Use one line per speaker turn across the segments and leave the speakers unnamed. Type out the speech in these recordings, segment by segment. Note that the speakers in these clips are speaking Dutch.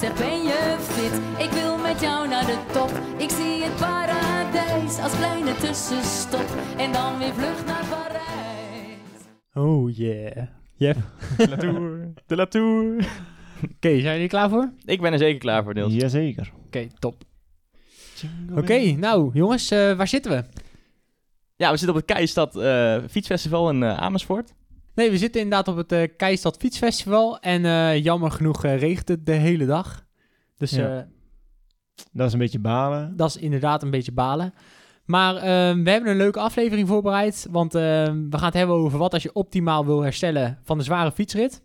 Zeg, ben je fit? Ik wil met jou naar de top. Ik zie het paradijs als kleine tussenstop. En dan weer vlucht naar Parijs.
Oh yeah. Jeff.
De Latour. De Latour.
Oké, zijn jullie er klaar voor?
Ik ben er zeker klaar voor, Niels.
Jazeker.
Oké, top. Oké, nou jongens, eh, waar zitten we?
Ja, we zitten op het Keistad eh Fietsfestival in eh, Amersfoort.
Nee, we zitten inderdaad op het eh Keistad Fietsfestival. En eh, jammer genoeg eh, regent het de hele dag. Dus
Ja. Dat is een beetje balen.
dat is inderdaad een beetje balen. Maar eh, we hebben een leuke aflevering voorbereid. Want eh, we gaan het hebben over wat als je optimaal wil herstellen van de zware fietsrit.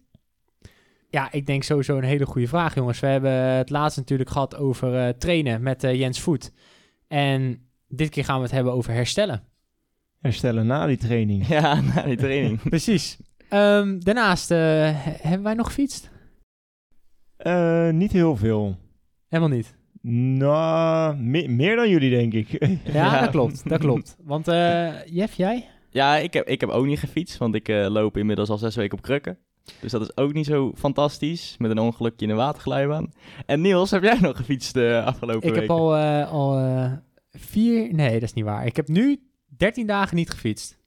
Ja, ik denk sowieso een hele goede vraag, jongens. We hebben het laatst natuurlijk gehad over trainen met Jens Voet. En dit keer gaan we het hebben over herstellen.
Herstellen na die training.
Ja, na die training.
Precies. Ehm, daarnaast, eh, he- hebben wij nog gefietst?
Eh, niet heel veel.
Helemaal niet.
Nou, me- meer dan jullie, denk ik.
Ja,
Ja.
dat klopt. Dat klopt. Want eh Jeff, jij?
ja, ik heb, ik heb ook niet gefietst, want ik eh, loop inmiddels al zes weken op krukken. Dus dat is ook niet zo fantastisch, met een ongelukje in een waterglijbaan. En Niels, heb jij nog gefietst de afgelopen
Ik heb al, eh, al eh, vier... Nee, dat is niet waar. Ik heb nu 13 dagen niet gefietst.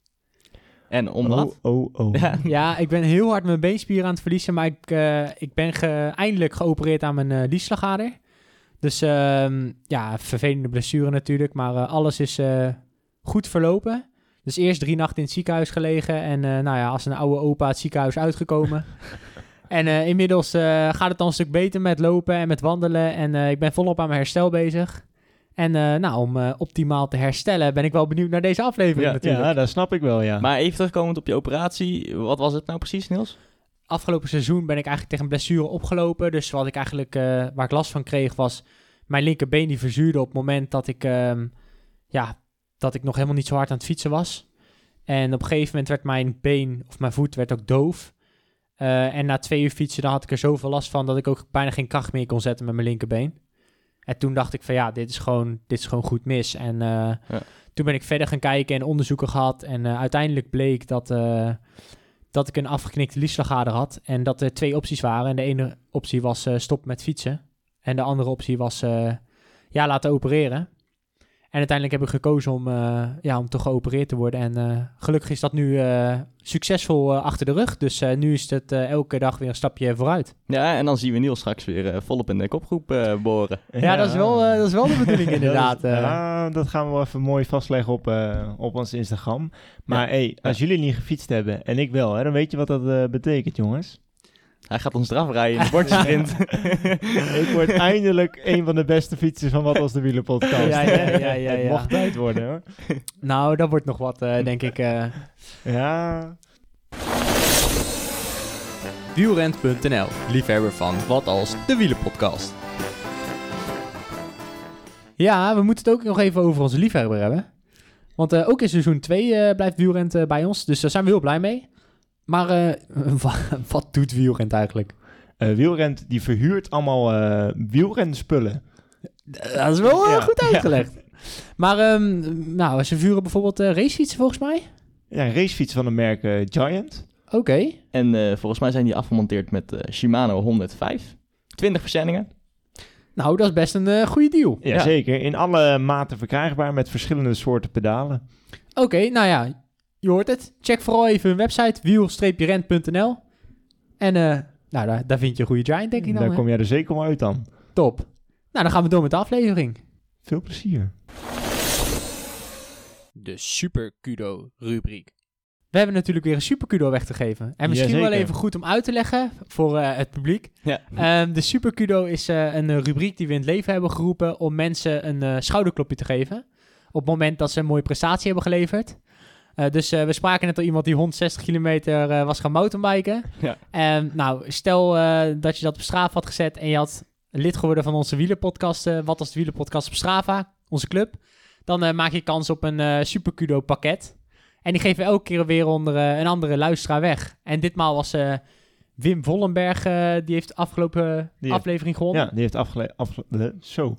En omdat?
Oh, oh, oh.
Ja,
Ja, ik ben heel hard mijn beenspieren aan het verliezen, maar ik, eh, ik ben ge- eindelijk geopereerd aan mijn liesslagader. Dus ehm, ja, vervelende blessure natuurlijk, maar eh, alles is eh, goed verlopen. Dus eerst drie nachten in het ziekenhuis gelegen en eh, nou ja, als een oude opa het ziekenhuis uitgekomen. en eh, inmiddels eh, gaat het dan een stuk beter met lopen en met wandelen en eh, ik ben volop aan mijn herstel bezig. En eh, nou, om eh, optimaal te herstellen ben ik wel benieuwd naar deze aflevering
Ja,
natuurlijk.
Ja, dat snap ik wel, ja.
maar even terugkomend op je operatie. Wat was het nou precies, Niels?
afgelopen seizoen ben ik eigenlijk tegen een blessure opgelopen. Dus wat ik eigenlijk, eh, waar ik last van kreeg, was mijn linkerbeen die verzuurde op het moment dat ik, ehm, ja, dat ik nog helemaal niet zo hard aan het fietsen was. En op een gegeven moment werd mijn been of mijn voet werd ook doof. Eh, en na twee uur fietsen dan had ik er zoveel last van dat ik ook bijna geen kracht meer kon zetten met mijn linkerbeen. En toen dacht ik van ja, dit is gewoon, dit is gewoon goed mis. En eh, toen ben ik verder gaan kijken en onderzoeken gehad. En eh, uiteindelijk bleek dat, eh, dat ik een afgeknikte liesslagader had. En dat er twee opties waren. En de ene optie was stop met fietsen. En de andere optie was ja, laten opereren. En uiteindelijk heb ik gekozen om, eh, ja, om toch geopereerd te worden. En eh, gelukkig is dat nu eh, succesvol achter de rug. Dus eh, nu is het eh, elke dag weer een stapje vooruit.
Ja, en dan zien we Niels straks weer eh, volop in de kopgroep eh, boren.
Ja, dat, is wel, eh, dat is wel de bedoeling inderdaad.
Dat, is-
eh.
ja, dat gaan we wel even mooi vastleggen op, eh, op ons Instagram. Maar hey, als jullie niet gefietst hebben en ik wel, hè, dan weet je wat dat eh, betekent, jongens.
Hij gaat ons eraf rijden in de bordjesprint.
ik word eindelijk een van de beste fietsers van Wat als de Wielen podcast.
Ja, ja, ja, ja,
Het mocht tijd worden, hoor.
Nou, dat wordt nog wat, eh, denk ik. eh.
Ja,
Wielrent.nl, liefhebber van Wat Als, de wielenpodcast. Ja, we moeten het ook nog even over onze liefhebber hebben. Want eh, ook in seizoen 2 blijft Wielrent bij ons, dus daar zijn we heel blij mee. Maar eh, wa- wat doet Wielrent eigenlijk?
eh, Wielrent die verhuurt allemaal eh wielrenspullen.
Dat is wel
Ja,
goed
ja.
uitgelegd. Maar um, nou, ze vuren bijvoorbeeld eh, racefietsen volgens mij.
Ja, een racefiets van de merk Giant.
Oké.
En eh, volgens mij zijn die afgemonteerd met eh, Shimano 105. 20 verzendingen.
Nou, dat is best een goede deal.
Ja,
Ja.
zeker. In alle maten verkrijgbaar met verschillende soorten pedalen.
Oké, nou ja, je hoort het. Check vooral even hun website, wiel-rent.nl. En eh, nou, daar, daar vind je een goede giant, denk ik dan.
Daar
hè?
kom jij er zeker wel uit dan.
Top. Nou, dan gaan we door met de aflevering.
Veel plezier.
De Super Kudo rubriek. We hebben natuurlijk weer een Super Kudo weg te geven. En misschien wel even goed om uit te leggen voor eh, het publiek.
Ja.
Ehm, de Super Kudo is eh, een rubriek die we in het leven hebben geroepen om mensen een eh, schouderklopje te geven. Op het moment dat ze een mooie prestatie hebben geleverd. Eh, dus eh, we spraken net al iemand die 160 kilometer eh, was gaan mountainbiken.
Ja.
En nou, stel dat je dat op Strava had gezet en je had lid geworden van onze wielerpodcast, Wat als de wielerpodcast op Strava, onze club. Dan maak je kans op een Super Kudo pakket. En die geven elke keer weer onder een andere luisteraar weg. En ditmaal was Wim Vollenberg, eh, die heeft de afgelopen
Die heeft-
aflevering gewonnen.
Ja, die heeft afgele afge- zo.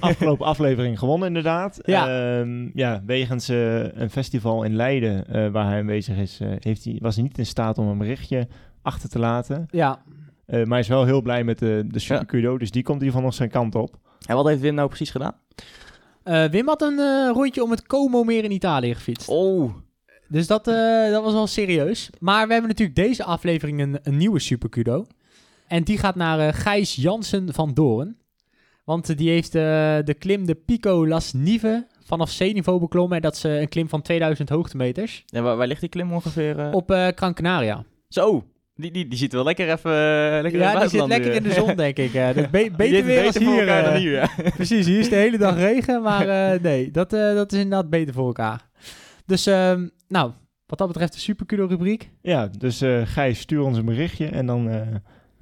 afgelopen aflevering gewonnen inderdaad.
Ja.
Ehm, ja wegens eh, een festival in Leiden eh, waar hij aanwezig is, eh, heeft hij, was hij niet in staat om een berichtje achter te laten.
Ja,
Eh, maar hij is wel heel blij met de, de Super dus die komt ieder geval nog zijn kant op.
En wat heeft Wim nou precies gedaan?
Eh, Wim had een eh, rondje om het Como meer in Italië gefietst.
Oh,
Dus dat, eh, dat was wel serieus. Maar we hebben natuurlijk deze aflevering een, een nieuwe Super Kudo. En die gaat naar eh, Gijs Jansen van Doorn. Want die heeft eh, de klim de Pico Las Nive vanaf zeeniveau beklommen. En dat is een klim van 2000 hoogtemeters.
en waar, waar ligt die klim ongeveer?
Op Gran Canaria.
Zo, die, die, die zit wel lekker even lekker in
Ja, die zit lekker in de zon, denk ik. be-
Die
beter weer als
beter
hier.
dan hier, ja.
Precies, hier is de hele dag regen, maar nee, dat, dat is inderdaad beter voor elkaar. Dus, ehm, nou, wat dat betreft de Super rubriek.
Ja, dus eh Gijs, stuur ons een berichtje en dan, eh,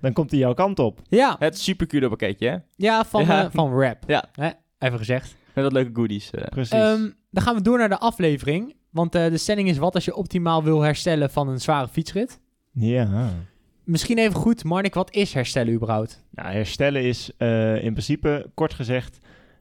dan komt hij jouw kant op.
Ja,
Het super cudo pakketje, hè?
ja, van,
Ja.
eh, van rap.
Ja.
Hè, even gezegd.
Met dat leuke goodies. eh.
Precies.
Ehm, dan gaan we door naar de aflevering. Want eh, de stelling is wat als je optimaal wil herstellen van een zware fietsrit.
ja.
Misschien even goed, Marnik, wat is herstellen überhaupt?
Nou, herstellen is eh, in principe, kort gezegd,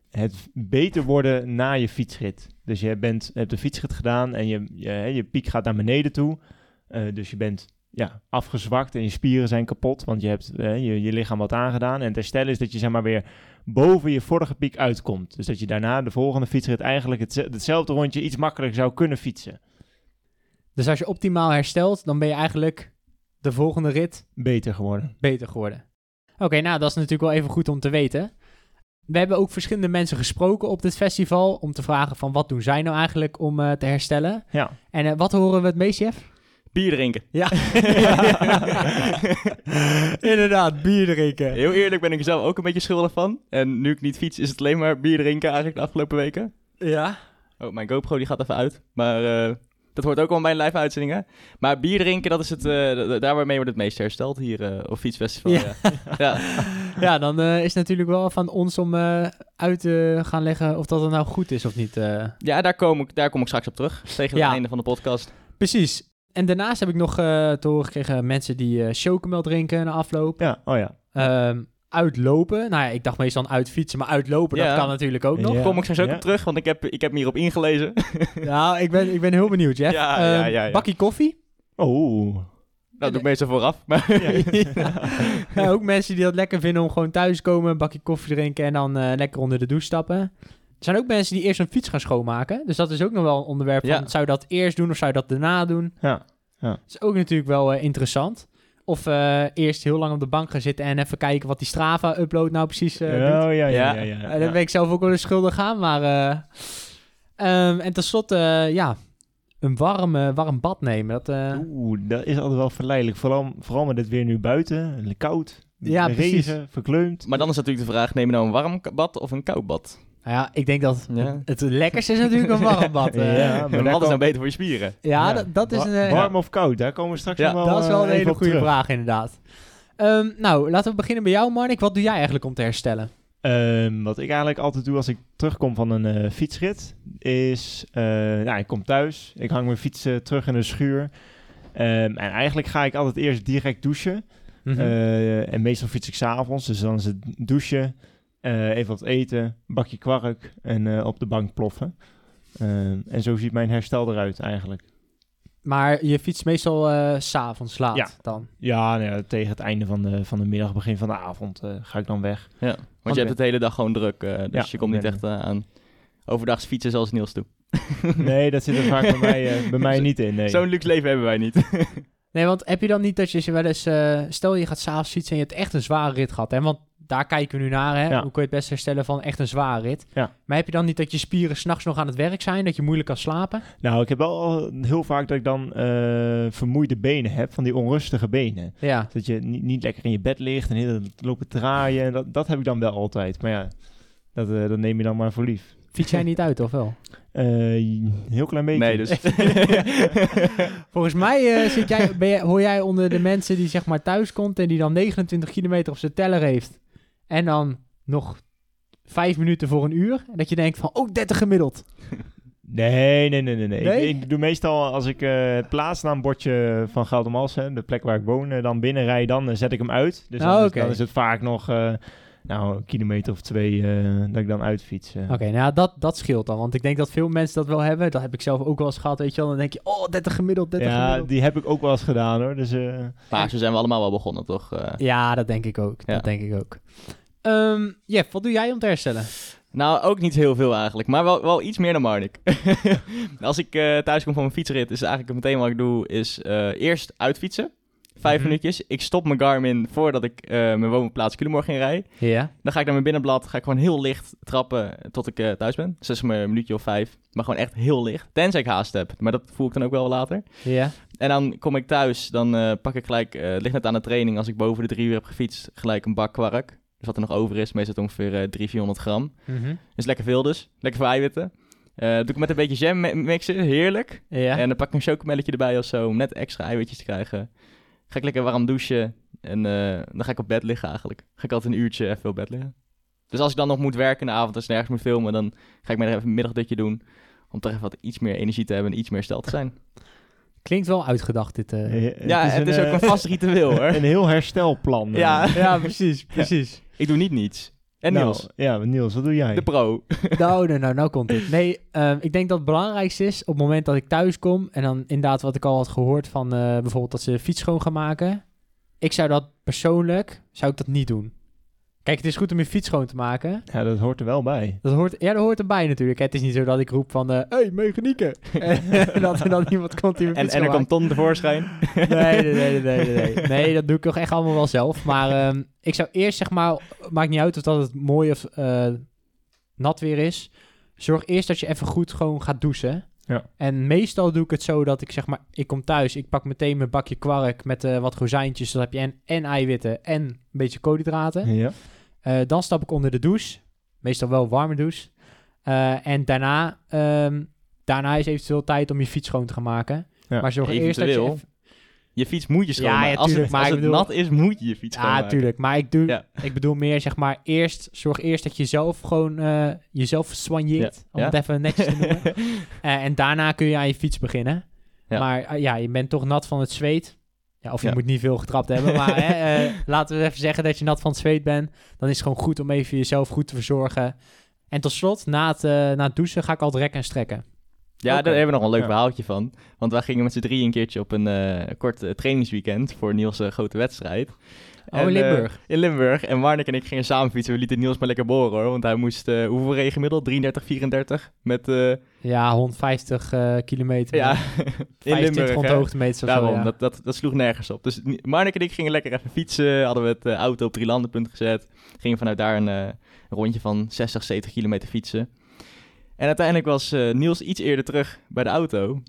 het beter worden na je fietsrit. Dus je bent, hebt de fietsrit gedaan en je, je, je piek gaat naar beneden toe. Eh, dus je bent ja, afgezwakt en je spieren zijn kapot, want je hebt eh, je, je lichaam wat aangedaan. En het herstellen is dat je zeg maar weer boven je vorige piek uitkomt. Dus dat je daarna de volgende fietsrit eigenlijk hetze- hetzelfde rondje iets makkelijker zou kunnen fietsen.
Dus als je optimaal herstelt, dan ben je eigenlijk de volgende rit
Beter geworden.
beter geworden. Oké, nou dat is natuurlijk wel even goed om te weten. We hebben ook verschillende mensen gesproken op dit festival om te vragen van wat doen zij nou eigenlijk om eh, te herstellen.
Ja.
En eh, wat horen we het meest, Jeff?
Bier drinken.
Ja. Inderdaad, bier drinken.
Heel eerlijk ben ik er zelf ook een beetje schuldig van. En nu ik niet fiets, is het alleen maar bier drinken eigenlijk de afgelopen weken.
Ja.
Oh, mijn GoPro die gaat even uit. Maar eh, dat hoort ook wel bij mijn live uitzendingen. Maar bier drinken, dat is het, eh, d- daar waarmee wordt het meest hersteld hier eh, op Fietsfestival.
Ja.
Ja. Ja.
Ja, dan eh, is het natuurlijk wel van ons om eh, uit te gaan leggen of dat het nou goed is of niet. eh.
ja, daar kom, ik, daar kom ik straks op terug. Tegen
Ja.
het einde van de podcast.
Precies. En daarnaast heb ik nog eh, te horen gekregen mensen die eh chocomel drinken na afloop.
Ja, oh ja.
Ehm, uitlopen. Nou ja, ik dacht meestal aan uitfietsen, maar uitlopen,
Ja.
dat kan natuurlijk ook nog.
Ja.
Kom ik straks ook
Ja.
op terug, want ik heb, ik heb me hierop ingelezen.
Nou, ik ben, ik ben heel benieuwd, Jeff.
Ja, ja,
Ehm,
ja, ja.
Bakkie koffie.
Oh.
dat doe ik meestal vooraf. Maar
Ja, ook mensen die dat lekker vinden om gewoon thuis te komen, een bakje koffie drinken en dan eh, lekker onder de douche stappen. Er zijn ook mensen die eerst een fiets gaan schoonmaken. Dus dat is ook nog wel een onderwerp van, zou je dat eerst doen of zou je dat daarna doen?
Ja.
Dat is ook natuurlijk wel eh, interessant. Of eh, eerst heel lang op de bank gaan zitten en even kijken wat die Strava-upload nou precies eh, doet.
oh, ja, ja, ja.
Ja.
ja,
Eh, daar ben ik zelf ook wel eens schuldig aan, maar... eh, ehm, en tenslotte, ja, een warm, warm bad nemen. Dat, eh,
Oeh, dat is altijd wel verleidelijk. Vooral, vooral met het weer nu buiten. Koud.
Ja,
regen,
precies.
verkleumd.
Maar dan is natuurlijk de vraag, neem je nou een warm bad of een koud bad?
Nou ja, ik denk dat
Ja.
het lekkerste is natuurlijk een warm bad. eh.
Ja,
ja,
maar
wat is
kwam-
nou beter voor je spieren?
dat, dat is een... eh,
warm of koud, daar komen we straks
Ja,
nog wel
dat is wel
eh,
een
even
hele goede
terug.
vraag, inderdaad. Ehm, nou, laten we beginnen bij jou, Marnik. Wat doe jij eigenlijk om te herstellen?
Ehm, wat ik eigenlijk altijd doe als ik terugkom van een eh, fietsrit, is, eh, nou, ik kom thuis, ik hang mijn fiets eh, terug in de schuur. Ehm, en eigenlijk ga ik altijd eerst direct douchen.
Mhm.
Eh, en meestal fiets ik s'avonds, dus dan is het douchen, eh, even wat eten, bakje kwark en eh, op de bank ploffen. Ehm, en zo ziet mijn herstel eruit eigenlijk.
maar je fietst meestal eh, s s'avonds laat
Ja.
dan?
Ja, nou ja, tegen het einde van de, van de middag, begin van de avond eh, ga ik dan weg.
Ja. Want je hebt het de hele dag gewoon druk, eh, dus
Ja,
je komt niet echt eh, aan overdags fietsen zoals Niels doet.
Nee, dat zit er vaak bij mij, eh, bij mij niet in. Nee.
Zo'n luxe leven hebben wij niet.
Nee, want heb je dan niet dat je ze wel eens... eh, stel, je gaat s'avonds fietsen en je hebt echt een zware rit gehad, hè? Want daar kijken we nu naar, hè?
Ja.
Hoe kun je het best herstellen van echt een zware rit?
Ja.
Maar heb je dan niet dat je spieren s'nachts nog aan het werk zijn? Dat je moeilijk kan slapen?
Nou, ik heb wel al heel vaak dat ik dan eh, vermoeide benen heb, van die onrustige benen.
Ja.
Dat je niet, niet lekker in je bed ligt en heel lopen draaien. En dat, dat heb ik dan wel altijd. Maar ja, dat, eh, dat neem je dan maar voor lief.
Fiets jij niet uit, of wel?
Eh, heel klein beetje.
Nee, dus...
Volgens mij eh, zit jij, ben jij, hoor jij onder de mensen die zeg maar thuis komt en die dan 29 kilometer op zijn teller heeft. En dan nog vijf minuten voor een uur. En dat je denkt van, oh, 30 gemiddeld.
Nee, nee, nee, nee. nee.
Nee?
Ik, ik doe meestal als ik eh, het plaatsnaambordje van Geldermalsen, de plek waar ik woon, eh, dan binnenrij, dan eh, zet ik hem uit. Dus
Oh,
dan, is,
oké.
dan is het vaak nog nou, een kilometer of twee eh, dat ik dan uitfiets. eh.
Oké, nou dat, dat scheelt dan. Want ik denk dat veel mensen dat wel hebben. Dat heb ik zelf ook wel eens gehad, weet je wel. Dan denk je, oh, 30 gemiddeld, 30
Ja,
gemiddeld.
die heb ik ook wel eens gedaan hoor. Dus, eh,
Maar zo zijn we allemaal wel begonnen, toch? Eh,
Ja, dat denk ik ook.
Ja.
Dat denk ik ook. Ehm Jeff, wat doe jij om te herstellen?
Nou, ook niet heel veel eigenlijk, maar wel, wel iets meer dan Marnik. Als ik eh, thuis kom van mijn fietsrit, is eigenlijk meteen wat ik doe, is eh, eerst uitfietsen. Vijf
Mhm.
minuutjes. Ik stop mijn Garmin voordat ik eh, mijn woonplaats Culemborg in rij.
Ja.
Dan ga ik naar mijn binnenblad, ga ik gewoon heel licht trappen tot ik eh, thuis ben. Dus dat is een minuutje of vijf, maar gewoon echt heel licht. Tenzij ik haast heb, maar dat voel ik dan ook wel later.
Ja.
En dan kom ik thuis, dan eh, pak ik gelijk, het ligt net aan de training, als ik boven de drie uur heb gefietst, gelijk een bak kwark. Dus wat er nog over is, meestal ongeveer eh 300, 400 gram.
Mhm.
Is lekker veel dus. Lekker veel eiwitten. Doe ik met een beetje jam mi- mixen. Heerlijk.
Ja.
En dan pak ik een chocomelletje erbij of zo. Om net extra eiwitjes te krijgen. Ga ik lekker warm douchen. En eh, dan ga ik op bed liggen eigenlijk. Ga ik altijd een uurtje even op bed liggen. Dus als ik dan nog moet werken in de avond als ik nergens moet filmen. Dan ga ik maar even een middagdutje doen. Om toch even wat iets meer energie te hebben en iets meer stel te zijn.
Klinkt wel uitgedacht, dit. eh.
eh,
ja, het is,
een,
ook een vast ritueel hoor.
Een heel herstelplan.
Ja.
ja, precies, precies.
ik doe niet niets. En
Nou,
Niels,
ja, Niels, wat doe jij?
de pro.
nou, nou, nou, nou komt het. Nee, ehm, ik denk dat het belangrijkste is op het moment dat ik thuis kom... en dan inderdaad wat ik al had gehoord van eh, bijvoorbeeld dat ze de fiets schoon gaan maken. Ik zou dat persoonlijk, zou ik dat niet doen. Kijk, het is goed om je fiets schoon te maken.
Ja, dat hoort er wel bij.
Dat hoort, ja, dat hoort erbij natuurlijk. Het is niet zo dat ik roep van, eh hey, mechanieken. en dat er dan iemand komt die mijn
En,
fiets
en er
schoon
komt Ton tevoorschijn.
Nee, nee, nee, nee, nee, nee. Nee, dat doe ik toch echt allemaal wel zelf. Maar ehm, ik zou eerst zeg maar, maakt niet uit of dat het mooi of eh, nat weer is. Zorg eerst dat je even goed gewoon gaat douchen.
Ja.
En meestal doe ik het zo dat ik zeg maar, ik kom thuis, ik pak meteen mijn bakje kwark met eh, wat rozijntjes. Dan heb je en, en eiwitten en een beetje koolhydraten.
Ja.
Eh, dan stap ik onder de douche. Meestal wel een warme douche. Eh, en daarna, ehm, daarna is eventueel tijd om je fiets schoon te gaan maken.
Ja.
Maar zorg eerst dat je
Je fiets moet je schoonmaken.
Ja, ja,
als het,
maar
als
ik
het
bedoel-
nat is, moet je je fiets
Ja,
schoonmaken.
tuurlijk. Maar ik, doe,
Ja.
ik bedoel meer, zeg maar, eerst... Zorg eerst dat je zelf gewoon eh, jezelf soigneert. Om
Ja.
het even netjes te noemen. Eh, en daarna kun je aan je fiets beginnen.
Ja.
Maar ja, je bent toch nat van het zweet. Ja, of je
Ja.
moet niet veel getrapt hebben. Maar hè, eh, laten we even zeggen dat je nat van het zweet bent. Dan is het gewoon goed om even jezelf goed te verzorgen. En tot slot, na het, eh, na het douchen ga ik altijd rekken en strekken.
Ja, daar hebben we nog een leuk
Ja.
verhaaltje van. Want wij gingen met z'n drieën een keertje op een eh, kort trainingsweekend voor Niels' grote wedstrijd.
Oh,
En,
in
eh,
Limburg.
in Limburg. En Marnik en ik gingen samen fietsen. We lieten Niels maar lekker boren hoor. Want hij moest, eh, hoeveel regen gemiddeld? 33, 34? Met, eh,
Ja, 150 eh, kilometer.
ja, in
25
Limburg.
rond
hè.
hoogtemeters zo,
Daarom,
ja.
dat, dat, dat sloeg nergens op. Dus Ni- Marnik en ik gingen lekker even fietsen. Hadden we het auto op drie landenpunt gezet. Gingen vanuit daar een, rondje van 60, 70 kilometer fietsen. En uiteindelijk was Niels iets eerder terug bij de auto.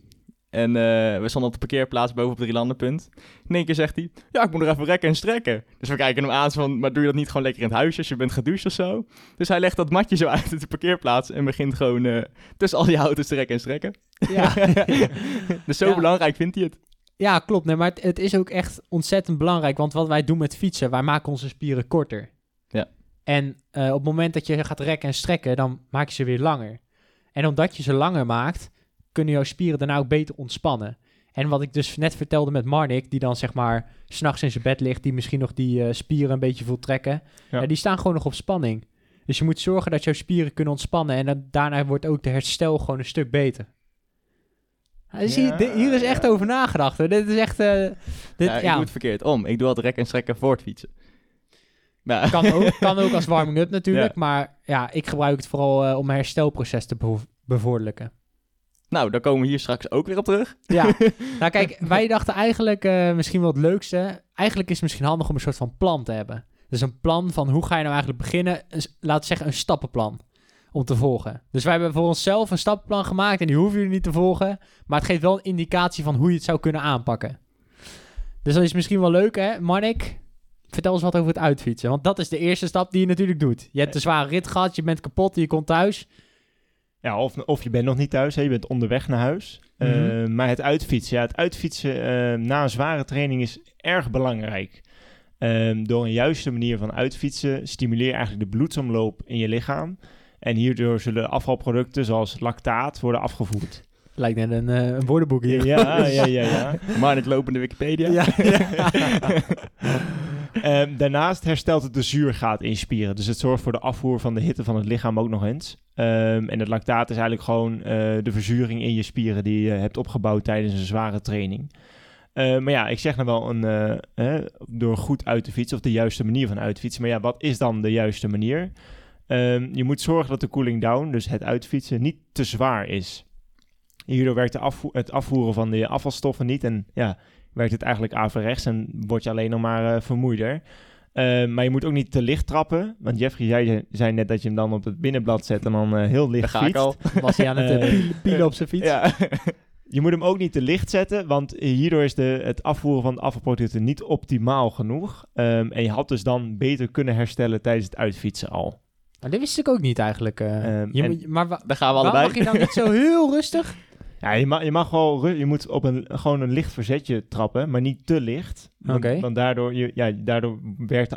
En eh, we stonden op de parkeerplaats boven op het drielandenpunt. In één keer zegt hij, ja, ik moet nog even rekken en strekken. Dus we kijken hem aan van, maar doe je dat niet gewoon lekker in het huisje als je bent gedoucht of zo? Dus hij legt dat matje zo uit op de parkeerplaats en begint gewoon eh, tussen al die auto's te rekken en strekken.
Ja.
dus zo
Ja.
belangrijk vindt hij het.
Ja, klopt. Nee, maar het, het is ook echt ontzettend belangrijk. Want wat wij doen met fietsen, wij maken onze spieren korter.
Ja.
En eh, op het moment dat je gaat rekken en strekken, dan maak je ze weer langer. En omdat je ze langer maakt, kunnen jouw spieren daarna ook beter ontspannen. En wat ik dus net vertelde met Marnik, die dan zeg maar s'nachts in zijn bed ligt, die misschien nog die eh, spieren een beetje voelt trekken,
Ja.
ja, die staan gewoon nog op spanning. Dus je moet zorgen dat jouw spieren kunnen ontspannen en dan, daarna wordt ook de herstel gewoon een stuk beter. Ja,
Ja,
di- hier is echt
ja.
over nagedacht. Hoor. Dit is echt. eh, dit,
ja, ik
ja,
doe het verkeerd om. Ik doe altijd rekken en strekken voor het fietsen. Nou,
kan, ook, kan ook als warming-up natuurlijk.
Ja.
Maar ja, ik gebruik het vooral eh, om mijn herstelproces te bevo- bevorderen.
Nou, daar komen we hier straks ook weer op terug.
Ja, nou kijk, wij dachten eigenlijk eh, misschien wel het leukste. Eigenlijk is het misschien handig om een soort van plan te hebben. Dus een plan van hoe ga je nou eigenlijk beginnen. Laten we zeggen een stappenplan om te volgen. Dus wij hebben voor onszelf een stappenplan gemaakt en die hoeven jullie niet te volgen. Maar het geeft wel een indicatie van hoe je het zou kunnen aanpakken. Dus dat is misschien wel leuk hè, Marnik? Vertel eens wat over het uitfietsen. Want dat is de eerste stap die je natuurlijk doet. Je hebt een zware rit gehad, je bent kapot, je komt thuis.
Ja, of, of je bent nog niet thuis, hè, je bent onderweg naar huis.
Mhm.
Eh, maar het uitfietsen, ja, het uitfietsen eh, na een zware training is erg belangrijk. Ehm, door een juiste manier van uitfietsen stimuleer je eigenlijk de bloedsomloop in je lichaam. En hierdoor zullen afvalproducten zoals lactaat worden afgevoerd.
Lijkt net een, eh, een woordenboek hier.
Ja, ja, ja, ja.
Maar het lopende Wikipedia.
Ja,
Ehm, daarnaast herstelt het de zuurgaat in spieren. Dus het zorgt voor de afvoer van de hitte van het lichaam ook nog eens. Ehm, en het lactaat is eigenlijk gewoon eh, de verzuring in je spieren die je hebt opgebouwd tijdens een zware training. Eh, maar ja, ik zeg nou wel een, eh, door goed uit te fietsen of de juiste manier van uitfietsen. Maar ja, wat is dan de juiste manier? Ehm, je moet zorgen dat de cooling down, dus het uitfietsen, niet te zwaar is. Hierdoor werkt het afvoeren van de afvalstoffen niet. En ja, werkt het eigenlijk averechts en word je alleen nog maar eh, vermoeider. Eh, maar je moet ook niet te licht trappen. Want Jeffrey zei, zei net dat je hem dan op het binnenblad zet en dan eh, heel
Daar
licht
ga ik
fietst.
al.
was hij aan het Eh, pielen, pielen op zijn fiets.
Ja.
Je moet hem ook niet te licht zetten, want hierdoor is de, het afvoeren van de afvalproducten niet optimaal genoeg. Ehm, en je had dus dan beter kunnen herstellen tijdens het uitfietsen al.
Maar dit wist ik ook niet eigenlijk. eh.
Ehm,
je
en-
moet, maar wa-
Daar gaan we
waarom
allebei.
mag je dan niet zo heel rustig?
Ja, je mag, je mag wel, je moet op een, gewoon een licht verzetje trappen, maar niet te licht. Want, daardoor, je, ja, daardoor werkt de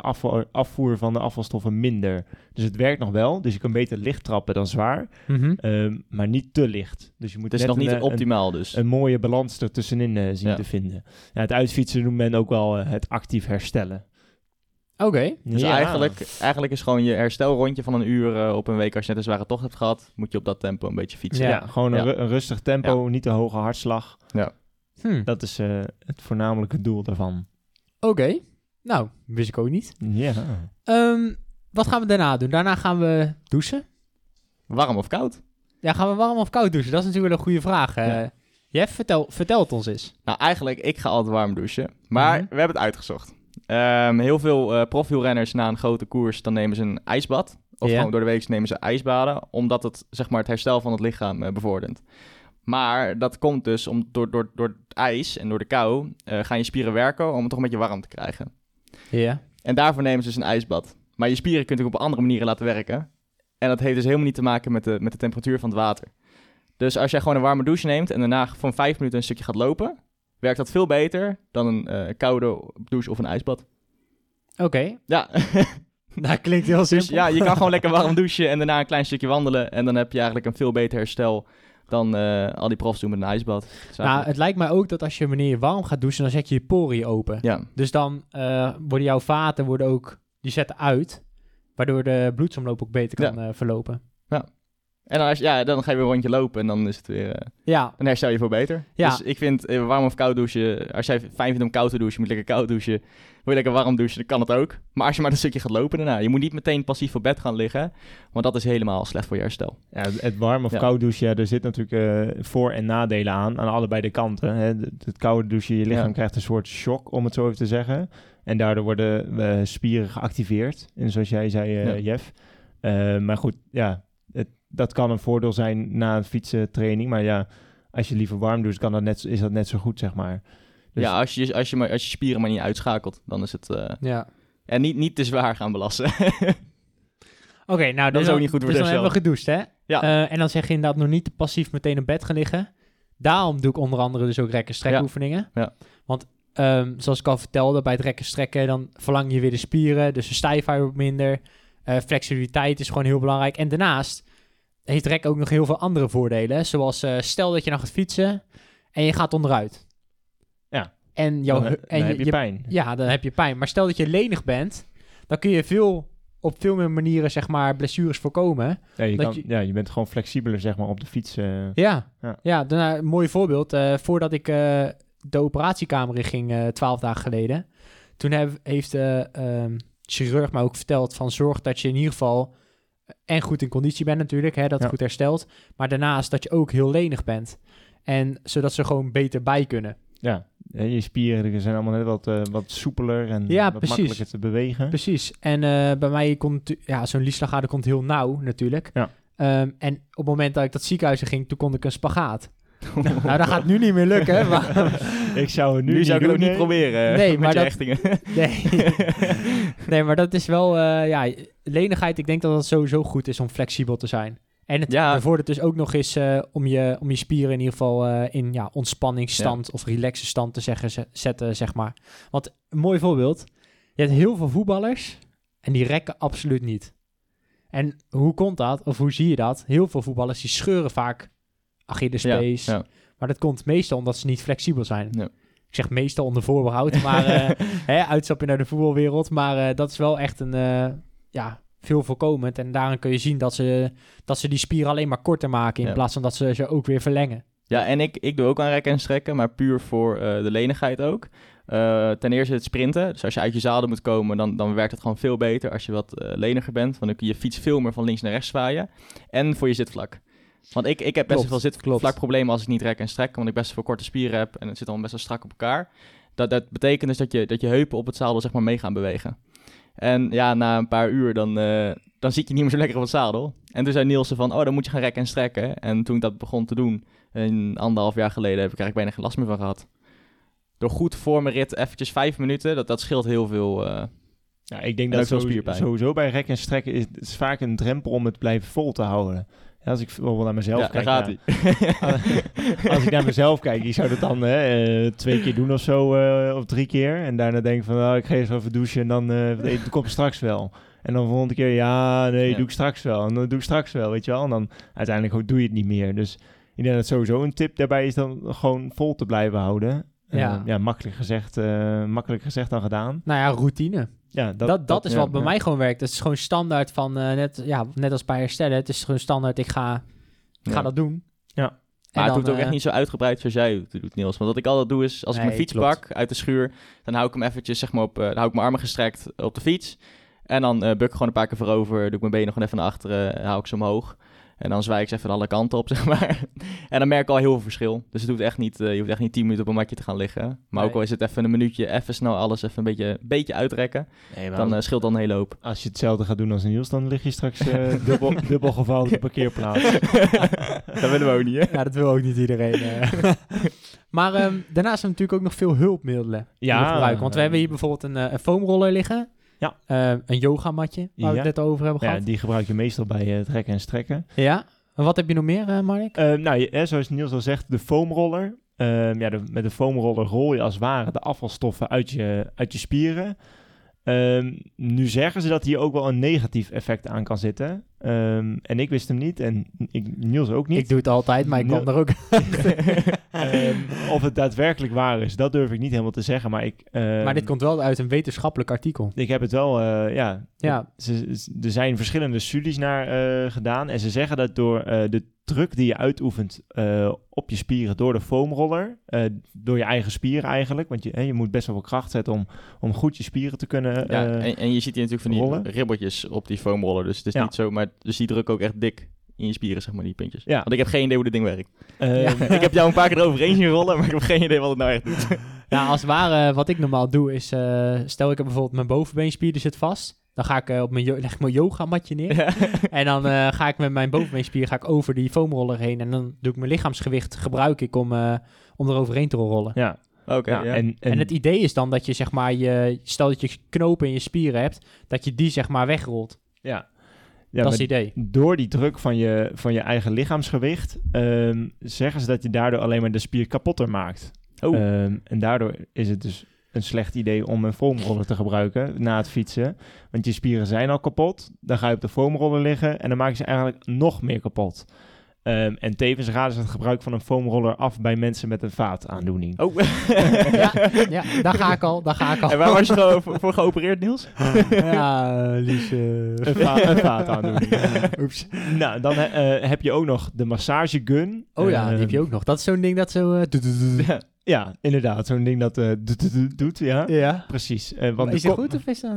afvoer van de afvalstoffen minder. Dus het werkt nog wel, dus je kan beter licht trappen dan zwaar,
Mhm.
ehm, maar niet te licht. Dus je moet
Het is
net
nog niet
een, eh,
optimaal dus.
een, een mooie balans ertussenin eh zien
Ja.
te vinden. Ja, het uitfietsen noemt men ook wel eh, het actief herstellen.
Oké.
Dus
Ja.
eigenlijk, eigenlijk is gewoon je herstelrondje van een uur eh, op een week als je net een zware tocht hebt gehad, moet je op dat tempo een beetje fietsen.
Ja,
Ja.
gewoon een,
Ja.
ru- een rustig tempo, niet te hoge hartslag.
Hm.
Dat is eh, het voornamelijke doel daarvan.
Oké. Nou, wist ik ook niet.
Ja.
Ehm, wat gaan we daarna doen? Daarna gaan we douchen.
Warm of koud?
Ja, gaan we warm of koud douchen? Dat is natuurlijk wel een goede vraag.
Ja.
Jeff, vertel, vertel het ons eens.
Nou, eigenlijk, ik ga altijd warm douchen. Maar
Mhm.
we hebben het uitgezocht. Ehm, heel veel eh profielrenners na een grote koers, dan nemen ze een ijsbad. Of gewoon door de week nemen ze ijsbaden, omdat het zeg maar, het herstel van het lichaam eh, bevordert. Maar dat komt dus om, door, door, door het ijs en door de kou eh, gaan je spieren werken om het toch een beetje warm te krijgen.
Ja.
En daarvoor nemen ze dus een ijsbad. Maar je spieren kunt ook op andere manieren laten werken. En dat heeft dus helemaal niet te maken met de, met de temperatuur van het water. Dus als jij gewoon een warme douche neemt en daarna van vijf minuten een stukje gaat lopen, werkt dat veel beter dan een eh, koude douche of een ijsbad.
Oké.
Ja,
Dat klinkt heel simpel.
dus ja, je kan gewoon lekker warm douchen en daarna een klein stukje wandelen. En dan heb je eigenlijk een veel beter herstel dan eh, al die profs doen met een ijsbad.
Nou, het lijkt mij ook dat als je wanneer je warm gaat douchen, dan zet je je poriën open.
ja,
Dus dan eh, worden jouw vaten worden ook, die zetten uit, waardoor de bloedsomloop ook beter kan verlopen.
En dan, als, ja, dan ga je weer een rondje lopen en dan is het weer... eh,
Ja,
Dan herstel je veel beter.
Ja.
Dus ik vind eh, warm of koud douchen... Als jij fijn vindt om koud te douchen, moet je lekker koud douchen. Wil je lekker warm douchen, dan kan het ook. Maar als je maar een stukje gaat lopen daarna... Je moet niet meteen passief op bed gaan liggen. Want dat is helemaal slecht voor je herstel.
Ja, het- warm of
Ja.
koud douchen, ja, er zit natuurlijk eh, voor- en nadelen aan, aan allebei de kanten. Hè. Het, het koude douchen, je lichaam
Ja.
krijgt een soort shock, om het zo even te zeggen. En daardoor worden spieren geactiveerd. En zoals jij zei, eh,
Ja.
Jeff. Eh, maar goed, ja, dat kan een voordeel zijn na een fietsentraining. Maar ja, als je liever warm doucht, kan dat net, is dat net zo goed, zeg maar. Dus-
Ja, als je, als, je maar, als je spieren maar niet uitschakelt, dan is het... eh,
ja.
en niet, niet te zwaar gaan belasten.
Oké, nou,
Dat
dus
is ook
dan-
niet goed voor
dus dan hebben we gedoucht, hè?
Ja.
Eh, en dan zeg je inderdaad nog niet te passief meteen op bed gaan liggen. Daarom doe ik onder andere dus ook rekken strekoefeningen.
Ja.
Want ehm, zoals ik al vertelde, bij het rekken strekken, dan verlang je weer de spieren. Dus de stijfheid wordt minder. Eh, flexibiliteit is gewoon heel belangrijk. En daarnaast heeft rek ook nog heel veel andere voordelen. Zoals eh, stel dat je nou gaat fietsen en je gaat onderuit.
Ja.
En, jouw,
dan,
en
heb je,
je,
pijn.
ja, dan heb je pijn. Maar stel dat je lenig bent, dan kun je veel, op veel meer manieren zeg maar blessures voorkomen.
Ja, je,
dat
kan,
je-
ja, je bent gewoon flexibeler, zeg maar, op de fiets. eh.
Ja,
Ja.
ja. daarna, een mooi voorbeeld. Eh, voordat ik eh, de operatiekamer in ging, eh, twaalf dagen geleden. Toen heb, heeft de ehm, chirurg mij ook verteld van zorg dat je in ieder geval en goed in conditie bent natuurlijk, hè, dat
Ja.
goed herstelt. Maar daarnaast dat je ook heel lenig bent. En zodat ze gewoon beter bij kunnen.
Ja, je spieren zijn allemaal net wat, eh, wat soepeler en
Ja,
wat
precies.
makkelijker te bewegen.
Precies. En eh, bij mij komt, ja, zo'n liesslagader komt heel nauw natuurlijk.
Ja.
Ehm, en op het moment dat ik dat ziekenhuis in ging, toen kon ik een spagaat. nou, dat gaat nu niet meer lukken. Maar,
ik zou het nu,
Nu,
niet
zou ik het ook niet
nee.
proberen.
Nee,
met
maar dat- nee. nee, maar dat is wel, eh, ja, lenigheid. Ik denk dat het sowieso goed is om flexibel te zijn. En het
Ja.
bevordert dus ook nog eens eh, om, je, om je spieren in ieder geval eh, in ja, ontspanningsstand of relaxe stand te zeggen, ze- zetten, zeg maar. Want een mooi voorbeeld. Je hebt heel veel voetballers en die rekken absoluut niet. En hoe komt dat? Of hoe zie je dat? Heel veel voetballers die scheuren vaak Achillespees.
Ja, ja.
Maar dat komt meestal omdat ze niet flexibel zijn.
Ja.
Ik zeg meestal onder voorbehoud, maar hè, uitstapje naar de voetbalwereld. Maar eh, dat is wel echt een, eh, ja, veel voorkomend. En daarin kun je zien dat ze, dat ze die spieren alleen maar korter maken in plaats van dat ze ze ook weer verlengen.
Ja, en ik, ik doe ook aan rekken en strekken, maar puur voor de lenigheid ook. Ten eerste het sprinten. Dus als je uit je zadel moet komen, dan, dan werkt het gewoon veel beter als je wat leniger bent. Want dan kun je je fiets veel meer van links naar rechts zwaaien. En voor je zitvlak. Want ik, ik heb best
Klopt,
wel veel
klopt.
zitvlakproblemen als ik niet rek en strek, want ik best wel korte spieren heb en het zit dan best wel strak op elkaar. Dat, dat betekent dus dat je, dat je heupen op het zadel zeg maar mee gaan bewegen. En ja, na een paar uur dan, eh, dan zit je niet meer zo lekker op het zadel. En toen zei Nielsen van, oh, dan moet je gaan rekken en strekken. En toen ik dat begon te doen, een anderhalf jaar geleden, heb ik eigenlijk bijna geen last meer van gehad. Door goed voor mijn rit eventjes vijf minuten, dat, dat scheelt heel veel. eh,
Ja, ik denk
En
dat
veel
sowieso,
spierpijn.
sowieso bij rekken en strekken is het is vaak een drempel om het blijven vol te houden. Ja, als ik bijvoorbeeld naar mezelf
ja, daar
kijk,
gaat
ja, als ik naar mezelf kijk, ik zou dat dan hè, eh, twee keer doen of zo, eh, of drie keer. En daarna denk ik van, nou, ik ga eerst even douchen en dan eh dat komt straks wel. En dan de volgende keer, ja, nee,
Ja.
doe ik straks wel. En dan doe ik straks wel, weet je wel. En dan uiteindelijk doe je het niet meer. Dus ik denk dat sowieso een tip daarbij is dan gewoon vol te blijven houden. Eh,
Ja.
ja, makkelijk gezegd, makkelijk gezegd dan gedaan.
Nou ja, routine.
Ja,
Dat, dat, is
ja,
wat bij
ja.
mij gewoon werkt. Dat is gewoon standaard van, eh, net, ja, net als bij herstellen. Het is gewoon standaard, ik ga, ik ga
Ja.
dat doen.
Ja.
En
Maar het hoeft ook echt
eh,
niet zo uitgebreid zoals jij het doet, Niels. Want wat ik altijd doe is, als ik mijn fiets
klopt.
pak uit de schuur, dan hou ik hem eventjes, zeg maar, op, eh, dan hou ik mijn armen gestrekt op de fiets. En dan eh, buk ik gewoon een paar keer voorover, doe ik mijn benen gewoon even naar achteren, hou ik ze omhoog. En dan zwaai ik ze even alle kanten op, zeg maar. en dan merk ik al heel veel verschil. Dus het hoeft echt niet, eh, je hoeft echt niet 10 minuten op een matje te gaan liggen. Maar ook al is het even een minuutje, even snel alles even een beetje, beetje uitrekken,
Nee, maar
dan eh, scheelt dan een hele hoop.
als je hetzelfde gaat doen als Niels, dan lig je straks eh, dubbel, dubbel gevouwen op de parkeerplaats.
dat willen we ook niet, hè?
Ja, dat wil ook niet iedereen. maar ehm, daarnaast zijn natuurlijk ook nog veel hulpmiddelen die
Ja.
we gebruiken. Want we hebben hier bijvoorbeeld een, een foamroller liggen.
Ja.
Eh, een yogamatje, waar we
Ja.
het net over hebben
Ja,
gehad.
die gebruik je meestal bij eh, het rekken en strekken.
Ja. En wat heb je nog meer, eh Mark?
Nou, zoals Niels al zegt, de foamroller. Ehm, ja, de- met de foamroller rol je als het ware de afvalstoffen uit je, uit je spieren. Ehm, nu zeggen ze dat hier ook wel een negatief effect aan kan zitten. Ehm, en ik wist hem niet en ik, Niels ook niet.
Ik doe het altijd, maar ik
Nee.
kom er ook...
Ehm, of het daadwerkelijk waar is, dat durf ik niet helemaal te zeggen. Maar, ik,
maar dit komt wel uit een wetenschappelijk artikel.
ik heb het wel, eh, ja.
Ja.
Ze, ze- er zijn verschillende studies naar eh, gedaan. En ze zeggen dat door eh, de druk die je uitoefent eh, op je spieren door de foamroller, eh, door je eigen spieren eigenlijk, want je, hè, je moet best wel veel kracht zetten om, om goed je spieren te kunnen.
Ja,
eh,
en, en je ziet hier natuurlijk van die
rollen.
ribbeltjes op die foamroller. Dus het is
Ja.
niet zo, maar dus die drukken ook echt dik in je spieren, zeg maar, die puntjes.
Ja.
Want ik heb geen idee hoe dit ding werkt.
eh,
Ja.
ik heb jou een paar keer eroverheen zien rollen, maar ik heb geen idee wat het nou echt doet.
Ja, als het ware, wat ik normaal doe is... eh, stel, ik heb bijvoorbeeld mijn bovenbeenspier, die zit vast. Dan ga ik eh, op mijn, leg ik mijn yogamatje neer.
Ja.
En dan eh, ga ik met mijn bovenbeenspier ga ik over die foamroller heen. En dan doe ik mijn lichaamsgewicht gebruik ik om, eh om er overheen te rollen.
ja,
Oké,
ja,
ja.
En, en,
En het idee is dan dat je zeg maar je... Stel dat je knopen in je spieren hebt. Dat je die zeg maar wegrolt.
ja. Ja,
dat is het idee.
door die druk van je, van je eigen lichaamsgewicht ehm, zeggen ze dat je daardoor alleen maar de spier kapotter maakt.
Oh,
Ehm, en daardoor is het dus een slecht idee om een foamroller te gebruiken na het fietsen. Want je spieren zijn al kapot. Dan ga je op de foamroller liggen en dan maak je ze eigenlijk nog meer kapot. Ehm, en tevens raden ze het gebruik van een foamroller af bij mensen met een vaataandoening.
oh.
Ja, ja, daar ga ik al. Daar ga ik al.
en waar was je voor, voor geopereerd, Niels?
ja, Lies. eh.
Een, va- een vaataandoening.
Oeps.
nou, dan eh, heb je ook nog de massagegun.
Oh ja, die
Ehm,
heb je ook nog. Dat is zo'n ding dat zo... eh.
Ja.
Ja, inderdaad. Zo'n ding dat eh, doet, ja.
Ja.
Precies. Eh, want
is het goed of is dat...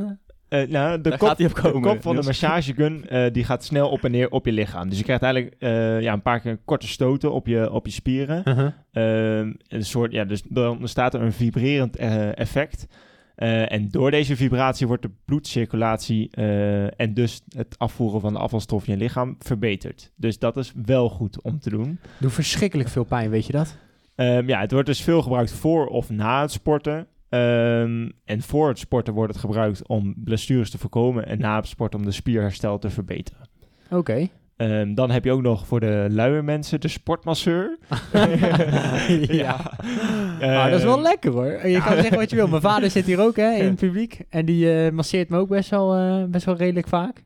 eh?
Nou, de
Daar
kop,
op komen,
de kop van de massagegun eh, die gaat snel op en neer op je lichaam. Dus je krijgt eigenlijk eh, ja, een paar keer korte stoten op je, op je spieren.
Uh-huh.
Ehm, een soort, ja, dus dan ontstaat er een vibrerend eh, effect. Eh, en door deze vibratie wordt de bloedcirculatie eh, en dus het afvoeren van de afvalstof in je lichaam verbeterd. Dus dat is wel goed om te doen.
Doe verschrikkelijk veel pijn, weet je dat?
Ehm, ja, het wordt dus veel gebruikt voor of na het sporten. Ehm, en voor het sporten wordt het gebruikt om blessures te voorkomen en na het sporten om de spierherstel te verbeteren.
Oké.
Ehm, dan heb je ook nog voor de luie mensen de sportmasseur.
ja. Maar dat is wel lekker hoor. Je kan zeggen wat je wil. Mijn vader zit hier ook hè, in het publiek. En die eh, masseert me ook best wel, eh, best wel redelijk vaak.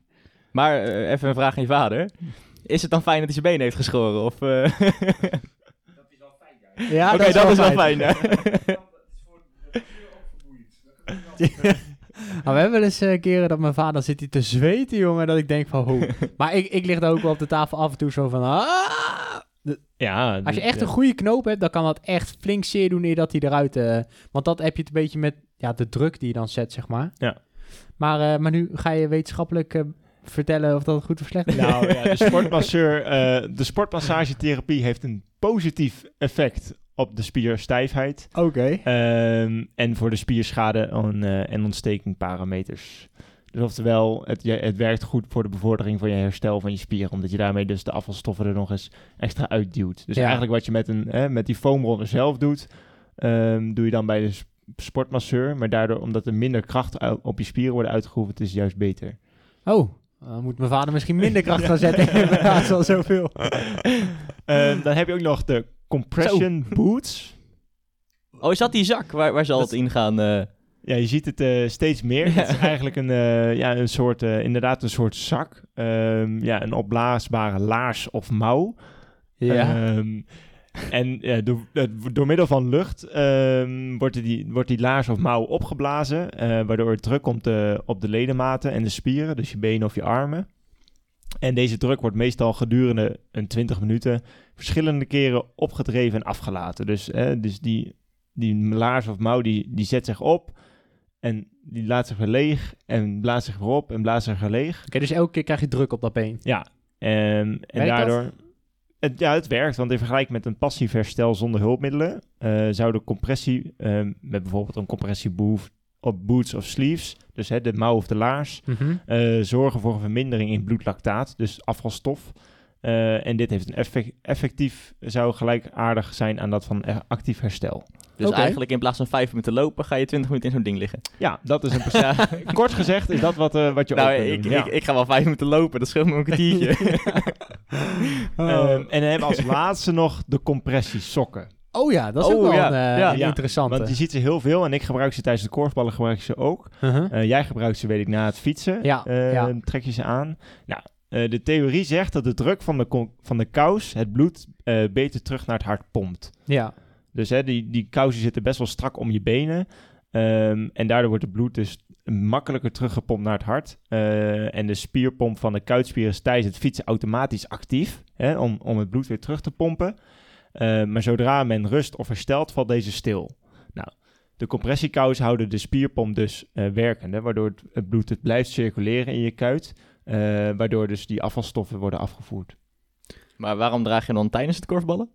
Maar even een vraag aan je vader. Is het dan fijn dat hij zijn been heeft geschoren? Of, eh?
Ja,
Oké, dat is wel fijn. hè?
Maar we hebben wel eens eh, keren dat mijn vader zit hier te zweten, jongen, dat ik denk van, hoe. maar ik, ik lig daar ook wel op de tafel af en toe zo van, ah!
Ja,
Als je
dus,
echt een goede knoop hebt, dan kan dat echt flink zeer doen eer dat hij eruit... eh, want dat heb je het een beetje met ja, de druk die je dan zet, zeg maar.
Ja.
Maar, eh, maar nu ga je wetenschappelijk vertellen of dat goed of slecht is.
Nou ja, de sportmasseur, eh, de sportmassagetherapie heeft een positief effect op de spierstijfheid.
Oké.
Ehm, en voor de spierschade en, eh, en ontsteking parameters. Dus oftewel, het, het werkt goed voor de bevordering van je herstel van je spieren. Omdat je daarmee dus de afvalstoffen er nog eens extra uitduwt. Dus
Ja.
eigenlijk wat je met, een, hè, met die foamroller zelf doet, ehm, doe je dan bij de sportmasseur. Maar daardoor, omdat er minder kracht op je spieren wordt uitgeoefend, is het juist beter.
Oh, dan moet mijn vader misschien minder kracht gaan zetten in plaats van zoveel.
Ehm, dan heb je ook nog de compression boots.
Oh, is dat die zak waar, waar
Dat-
altijd in gaan? eh?
Ja, je ziet het eh, steeds meer.
Ja.
Het is eigenlijk een, eh, ja, een soort, eh, inderdaad een soort zak. Ehm, ja, een opblaasbare laars of mouw. Ehm, en ja, door, eh, door middel van lucht ehm, wordt, die, wordt die laars of mouw opgeblazen, eh, waardoor er druk komt eh, op de ledematen en de spieren, dus je benen of je armen. En deze druk wordt meestal gedurende een 20 minuten verschillende keren opgedreven en afgelaten. Dus, eh, dus die, die laars of mouw die, die zet zich op en die laat zich weer leeg en blaast zich weer op en blaast zich weer leeg.
Oké, dus elke keer krijg je druk op dat been.
Ja, en, en
Werkt dat?
Het, ja, het werkt, want in vergelijking met een passief herstel zonder hulpmiddelen... eh, zou de compressie eh, met bijvoorbeeld een compressieboef op boots of sleeves... dus hè, de mouw of de laars...
Mhm.
eh, zorgen voor een vermindering in bloedlactaat, dus afvalstof. Eh, en dit heeft een effect, effectief, zou gelijkaardig zijn aan dat van eh, actief herstel.
Dus eigenlijk in plaats van vijf minuten lopen, ga je 20 minuten in zo'n ding liggen.
Ja, dat is een.
Ja.
Kort gezegd is dat wat, eh, wat je
Nou, ik, ik, ik ga wel vijf minuten lopen, dat scheelt me een kwartiertje.
Ehm, en dan hebben we als laatste nog de compressiesokken.
Oh ja, dat is
Oh
ook wel
ja,
een, eh,
ja.
een
Ja,
interessante.
Want je ziet ze heel veel en ik gebruik ze tijdens de korfballen, gebruik ik ze ook.
Uh-huh.
Eh, jij gebruikt ze, weet ik, na het fietsen.
Ja,
Eh,
ja.
Trek je ze aan. Nou, eh, de theorie zegt dat de druk van de, van de kous het bloed eh, beter terug naar het hart pompt.
Ja.
Dus hè, die, die kousen zitten best wel strak om je benen. Ehm, en daardoor wordt het bloed dus makkelijker teruggepompt naar het hart. Eh, en de spierpomp van de kuitspier is tijdens het fietsen automatisch actief. Hè, om, om het bloed weer terug te pompen. Eh, maar zodra men rust of herstelt, valt deze stil. Nou, de compressiekous houden de spierpomp dus werkende. Waardoor het, het bloed het blijft circuleren in je kuit. Eh, waardoor dus die afvalstoffen worden afgevoerd.
maar waarom draag je dan tijdens het korfballen?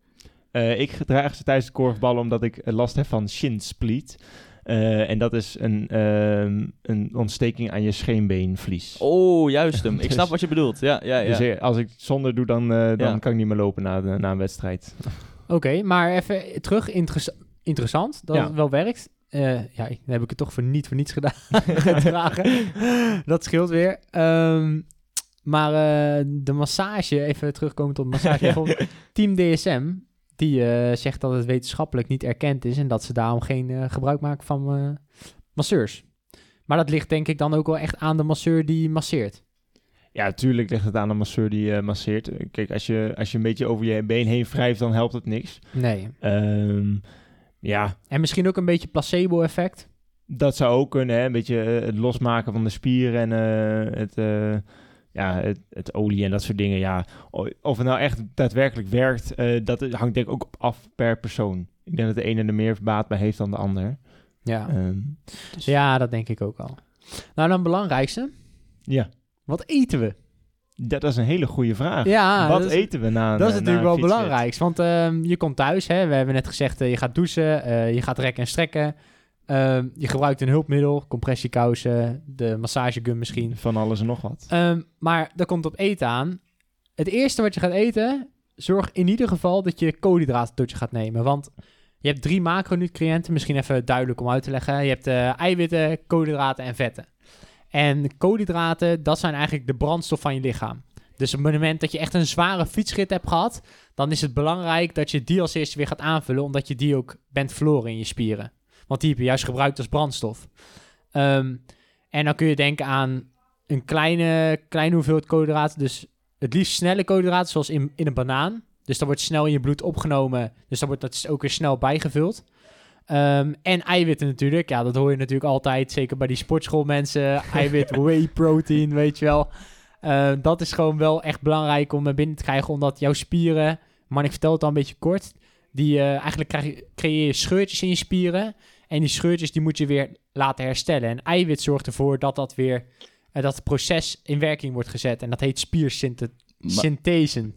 Eh, ik draag ze tijdens de korfballen omdat ik last heb van shin split. Eh, en dat is een, ehm, een ontsteking aan je scheenbeenvlies.
Oh, juist hem. Ik snap wat je bedoelt. Ja, ja, ja.
Dus als ik het zonder doe, dan, eh, dan
Ja.
kan ik niet meer lopen na, na een wedstrijd.
Oké, maar even terug. Interess- interessant dat
Ja.
het wel werkt. Eh, ja, dan heb ik het toch voor niet voor niets gedaan. dat scheelt weer. Ehm, maar eh, de massage, even terugkomen tot massage.
Ja.
Team DSM, die eh, zegt dat het wetenschappelijk niet erkend is... en dat ze daarom geen gebruik maken van masseurs. Maar dat ligt denk ik dan ook wel echt aan de masseur die masseert.
Ja, natuurlijk ligt het aan de masseur die masseert. Kijk, als je, als je een beetje over je been heen wrijft, dan helpt het niks.
Nee.
Ehm, ja,
En misschien ook een beetje placebo-effect.
dat zou ook kunnen. Hè? Een beetje eh, het losmaken van de spieren en eh, het, eh, ja, het, het olie en dat soort dingen. Ja, of het nou echt daadwerkelijk werkt, dat hangt denk ik ook af per persoon. Ik denk dat de ene er meer baat bij heeft dan de ander.
Ja.
Ehm, dus-
ja, dat denk ik ook al. Nou, dan het belangrijkste.
ja,
Wat eten we?
Dat is een hele goede vraag.
Ja,
Wat
dat is,
eten we na een
dat is
na
natuurlijk wel belangrijk. Want ehm, je komt thuis, hè, we hebben net gezegd, eh, je gaat douchen, eh, je gaat rekken en strekken. Ehm, je gebruikt een hulpmiddel, compressiekousen, de massagegun misschien.
Van alles en nog wat.
Ehm, maar daar komt op eten aan. Het eerste wat je gaat eten, zorg in ieder geval dat je koolhydraten tot je gaat nemen. Want je hebt drie macronutriënten, misschien even duidelijk om uit te leggen. Je hebt eh, eiwitten, koolhydraten en vetten. En koolhydraten, dat zijn eigenlijk de brandstof van je lichaam. Dus op het moment dat je echt een zware fietsrit hebt gehad, dan is het belangrijk dat je die als eerste weer gaat aanvullen, omdat je die ook bent verloren in je spieren. Want die heb je juist gebruikt als brandstof. Ehm, en dan kun je denken aan een kleine, kleine hoeveelheid koolhydraten. Dus het liefst snelle koolhydraten, zoals in, in een banaan. Dus dat wordt snel in je bloed opgenomen. Dus dan wordt dat is ook weer snel bijgevuld. Ehm, en eiwitten natuurlijk. Ja, dat hoor je natuurlijk altijd. Zeker bij die sportschoolmensen. Eiwit, whey protein, weet je wel. Eh, dat is gewoon wel echt belangrijk om naar binnen te krijgen. Omdat jouw spieren... Maar ik vertel het al een beetje kort. Die, eh, eigenlijk krijg je, creëer je scheurtjes in je spieren. En die scheurtjes die moet je weer laten herstellen. En eiwit zorgt ervoor dat dat weer... eh, dat het proces in werking wordt gezet. En dat heet spiersynthese.
Maar,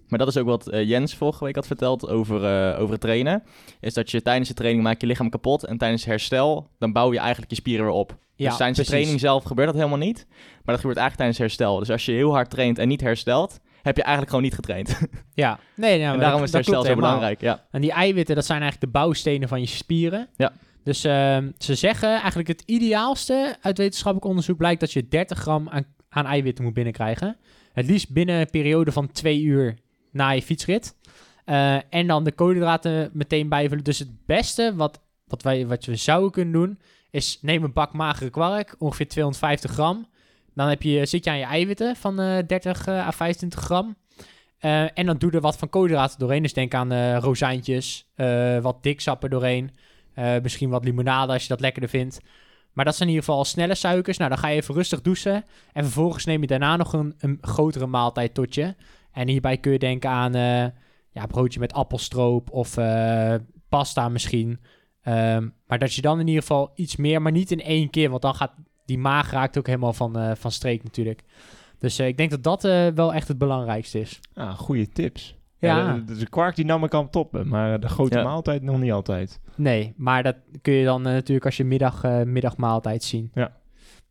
maar dat is ook wat eh, Jens vorige week had verteld over, eh, over het trainen. Is dat je tijdens de training maak je lichaam kapot. En tijdens herstel, dan bouw je eigenlijk je spieren weer op.
Ja,
dus tijdens de training zelf gebeurt dat helemaal niet. Maar dat gebeurt eigenlijk tijdens herstel. Dus als je heel hard traint en niet herstelt, heb je eigenlijk gewoon niet getraind.
Ja, nee, ja,
en daarom
dat-
is herstel zo
helemaal.
belangrijk. Ja.
En die eiwitten, dat zijn eigenlijk de bouwstenen van je spieren.
Ja.
Dus ehm, ze zeggen eigenlijk het ideaalste uit wetenschappelijk onderzoek blijkt dat je 30 gram aan, aan eiwitten moet binnenkrijgen. Het liefst binnen een periode van twee uur na je fietsrit. Eh, en dan de koolhydraten meteen bijvullen. Dus het beste wat, wat, wij, wat we zouden kunnen doen, is neem een bak magere kwark, ongeveer 250 gram. Dan heb je, zit je aan je eiwitten van eh 30 eh, à 25 gram. Eh, en dan doe er wat van koolhydraten doorheen. Dus denk aan eh rozijntjes, eh, wat diksappen doorheen. eh, misschien wat limonade als je dat lekkerder vindt. Maar dat zijn in ieder geval snelle suikers. Nou, dan ga je even rustig douchen. En vervolgens neem je daarna nog een, een grotere maaltijd tot je. En hierbij kun je denken aan eh, ja, broodje met appelstroop of eh, pasta misschien. Ehm, maar dat je dan in ieder geval iets meer, maar niet in één keer. Want dan gaat die maag raakt ook helemaal van, eh, van streek natuurlijk. Dus ik denk dat dat wel echt het belangrijkste is.
Ah, goede tips.
Ja.
Ja. de, kwark die nam ik aan toppen, maar de grote
Ja.
maaltijd nog niet altijd.
Nee, maar dat kun je dan eh, natuurlijk als je middag, eh, middagmaaltijd zien.
Ja.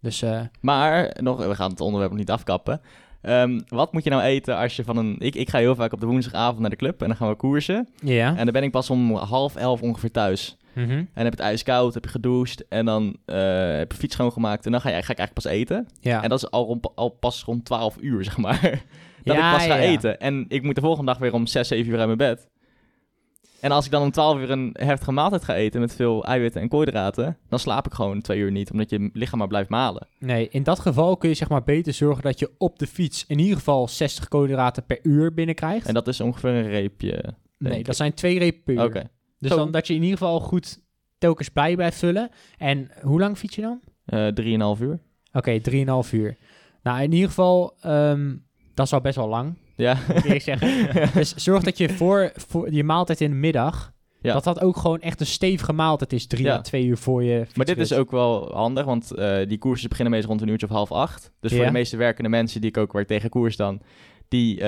Dus eh,
Maar, nog, we gaan het onderwerp nog niet afkappen. Ehm, wat moet je nou eten als je van een... Ik, ik ga heel vaak op de woensdagavond naar de club en dan gaan we koersen.
ja.
En dan ben ik pas om half elf ongeveer thuis.
Mhm.
En heb het ijskoud, heb je gedoucht en dan eh, heb je fiets schoongemaakt. En dan ga, je, ga ik eigenlijk pas eten.
ja.
En dat is al, rond, al pas rond 12 uur, zeg maar. Dat
Ja,
ik pas ga
ja,
eten. En ik moet de volgende dag weer om 6, 7 uur uit mijn bed. En als ik dan om 12 uur een heftige maaltijd ga eten met veel eiwitten en koolhydraten, dan slaap ik gewoon twee uur niet, omdat je lichaam maar blijft malen.
Nee, in dat geval kun je zeg maar beter zorgen dat je op de fiets in ieder geval 60 koolhydraten per uur binnenkrijgt.
En dat is ongeveer een reepje.
nee, dat zijn twee repen per uur.
Oké.
Dus
Zo.
dan dat je in ieder geval goed telkens bij blijft vullen. En hoe lang fiets je dan?
Eh, Drieënhalf uur.
Oké, 3,5 uur. Nou, in ieder geval, ehm, dat is al best wel lang,
Ja.
moet ik. Dus zorg dat je voor, voor je maaltijd in de middag,
Ja.
dat dat ook gewoon echt een stevige maaltijd is. Drie
Ja.
à twee uur voor je
Maar dit is ook wel handig, want eh, die koersen beginnen meestal rond een uurtje of half acht. Dus voor
Ja.
de meeste werkende mensen die ik ook waar ik tegen koers dan, die eh,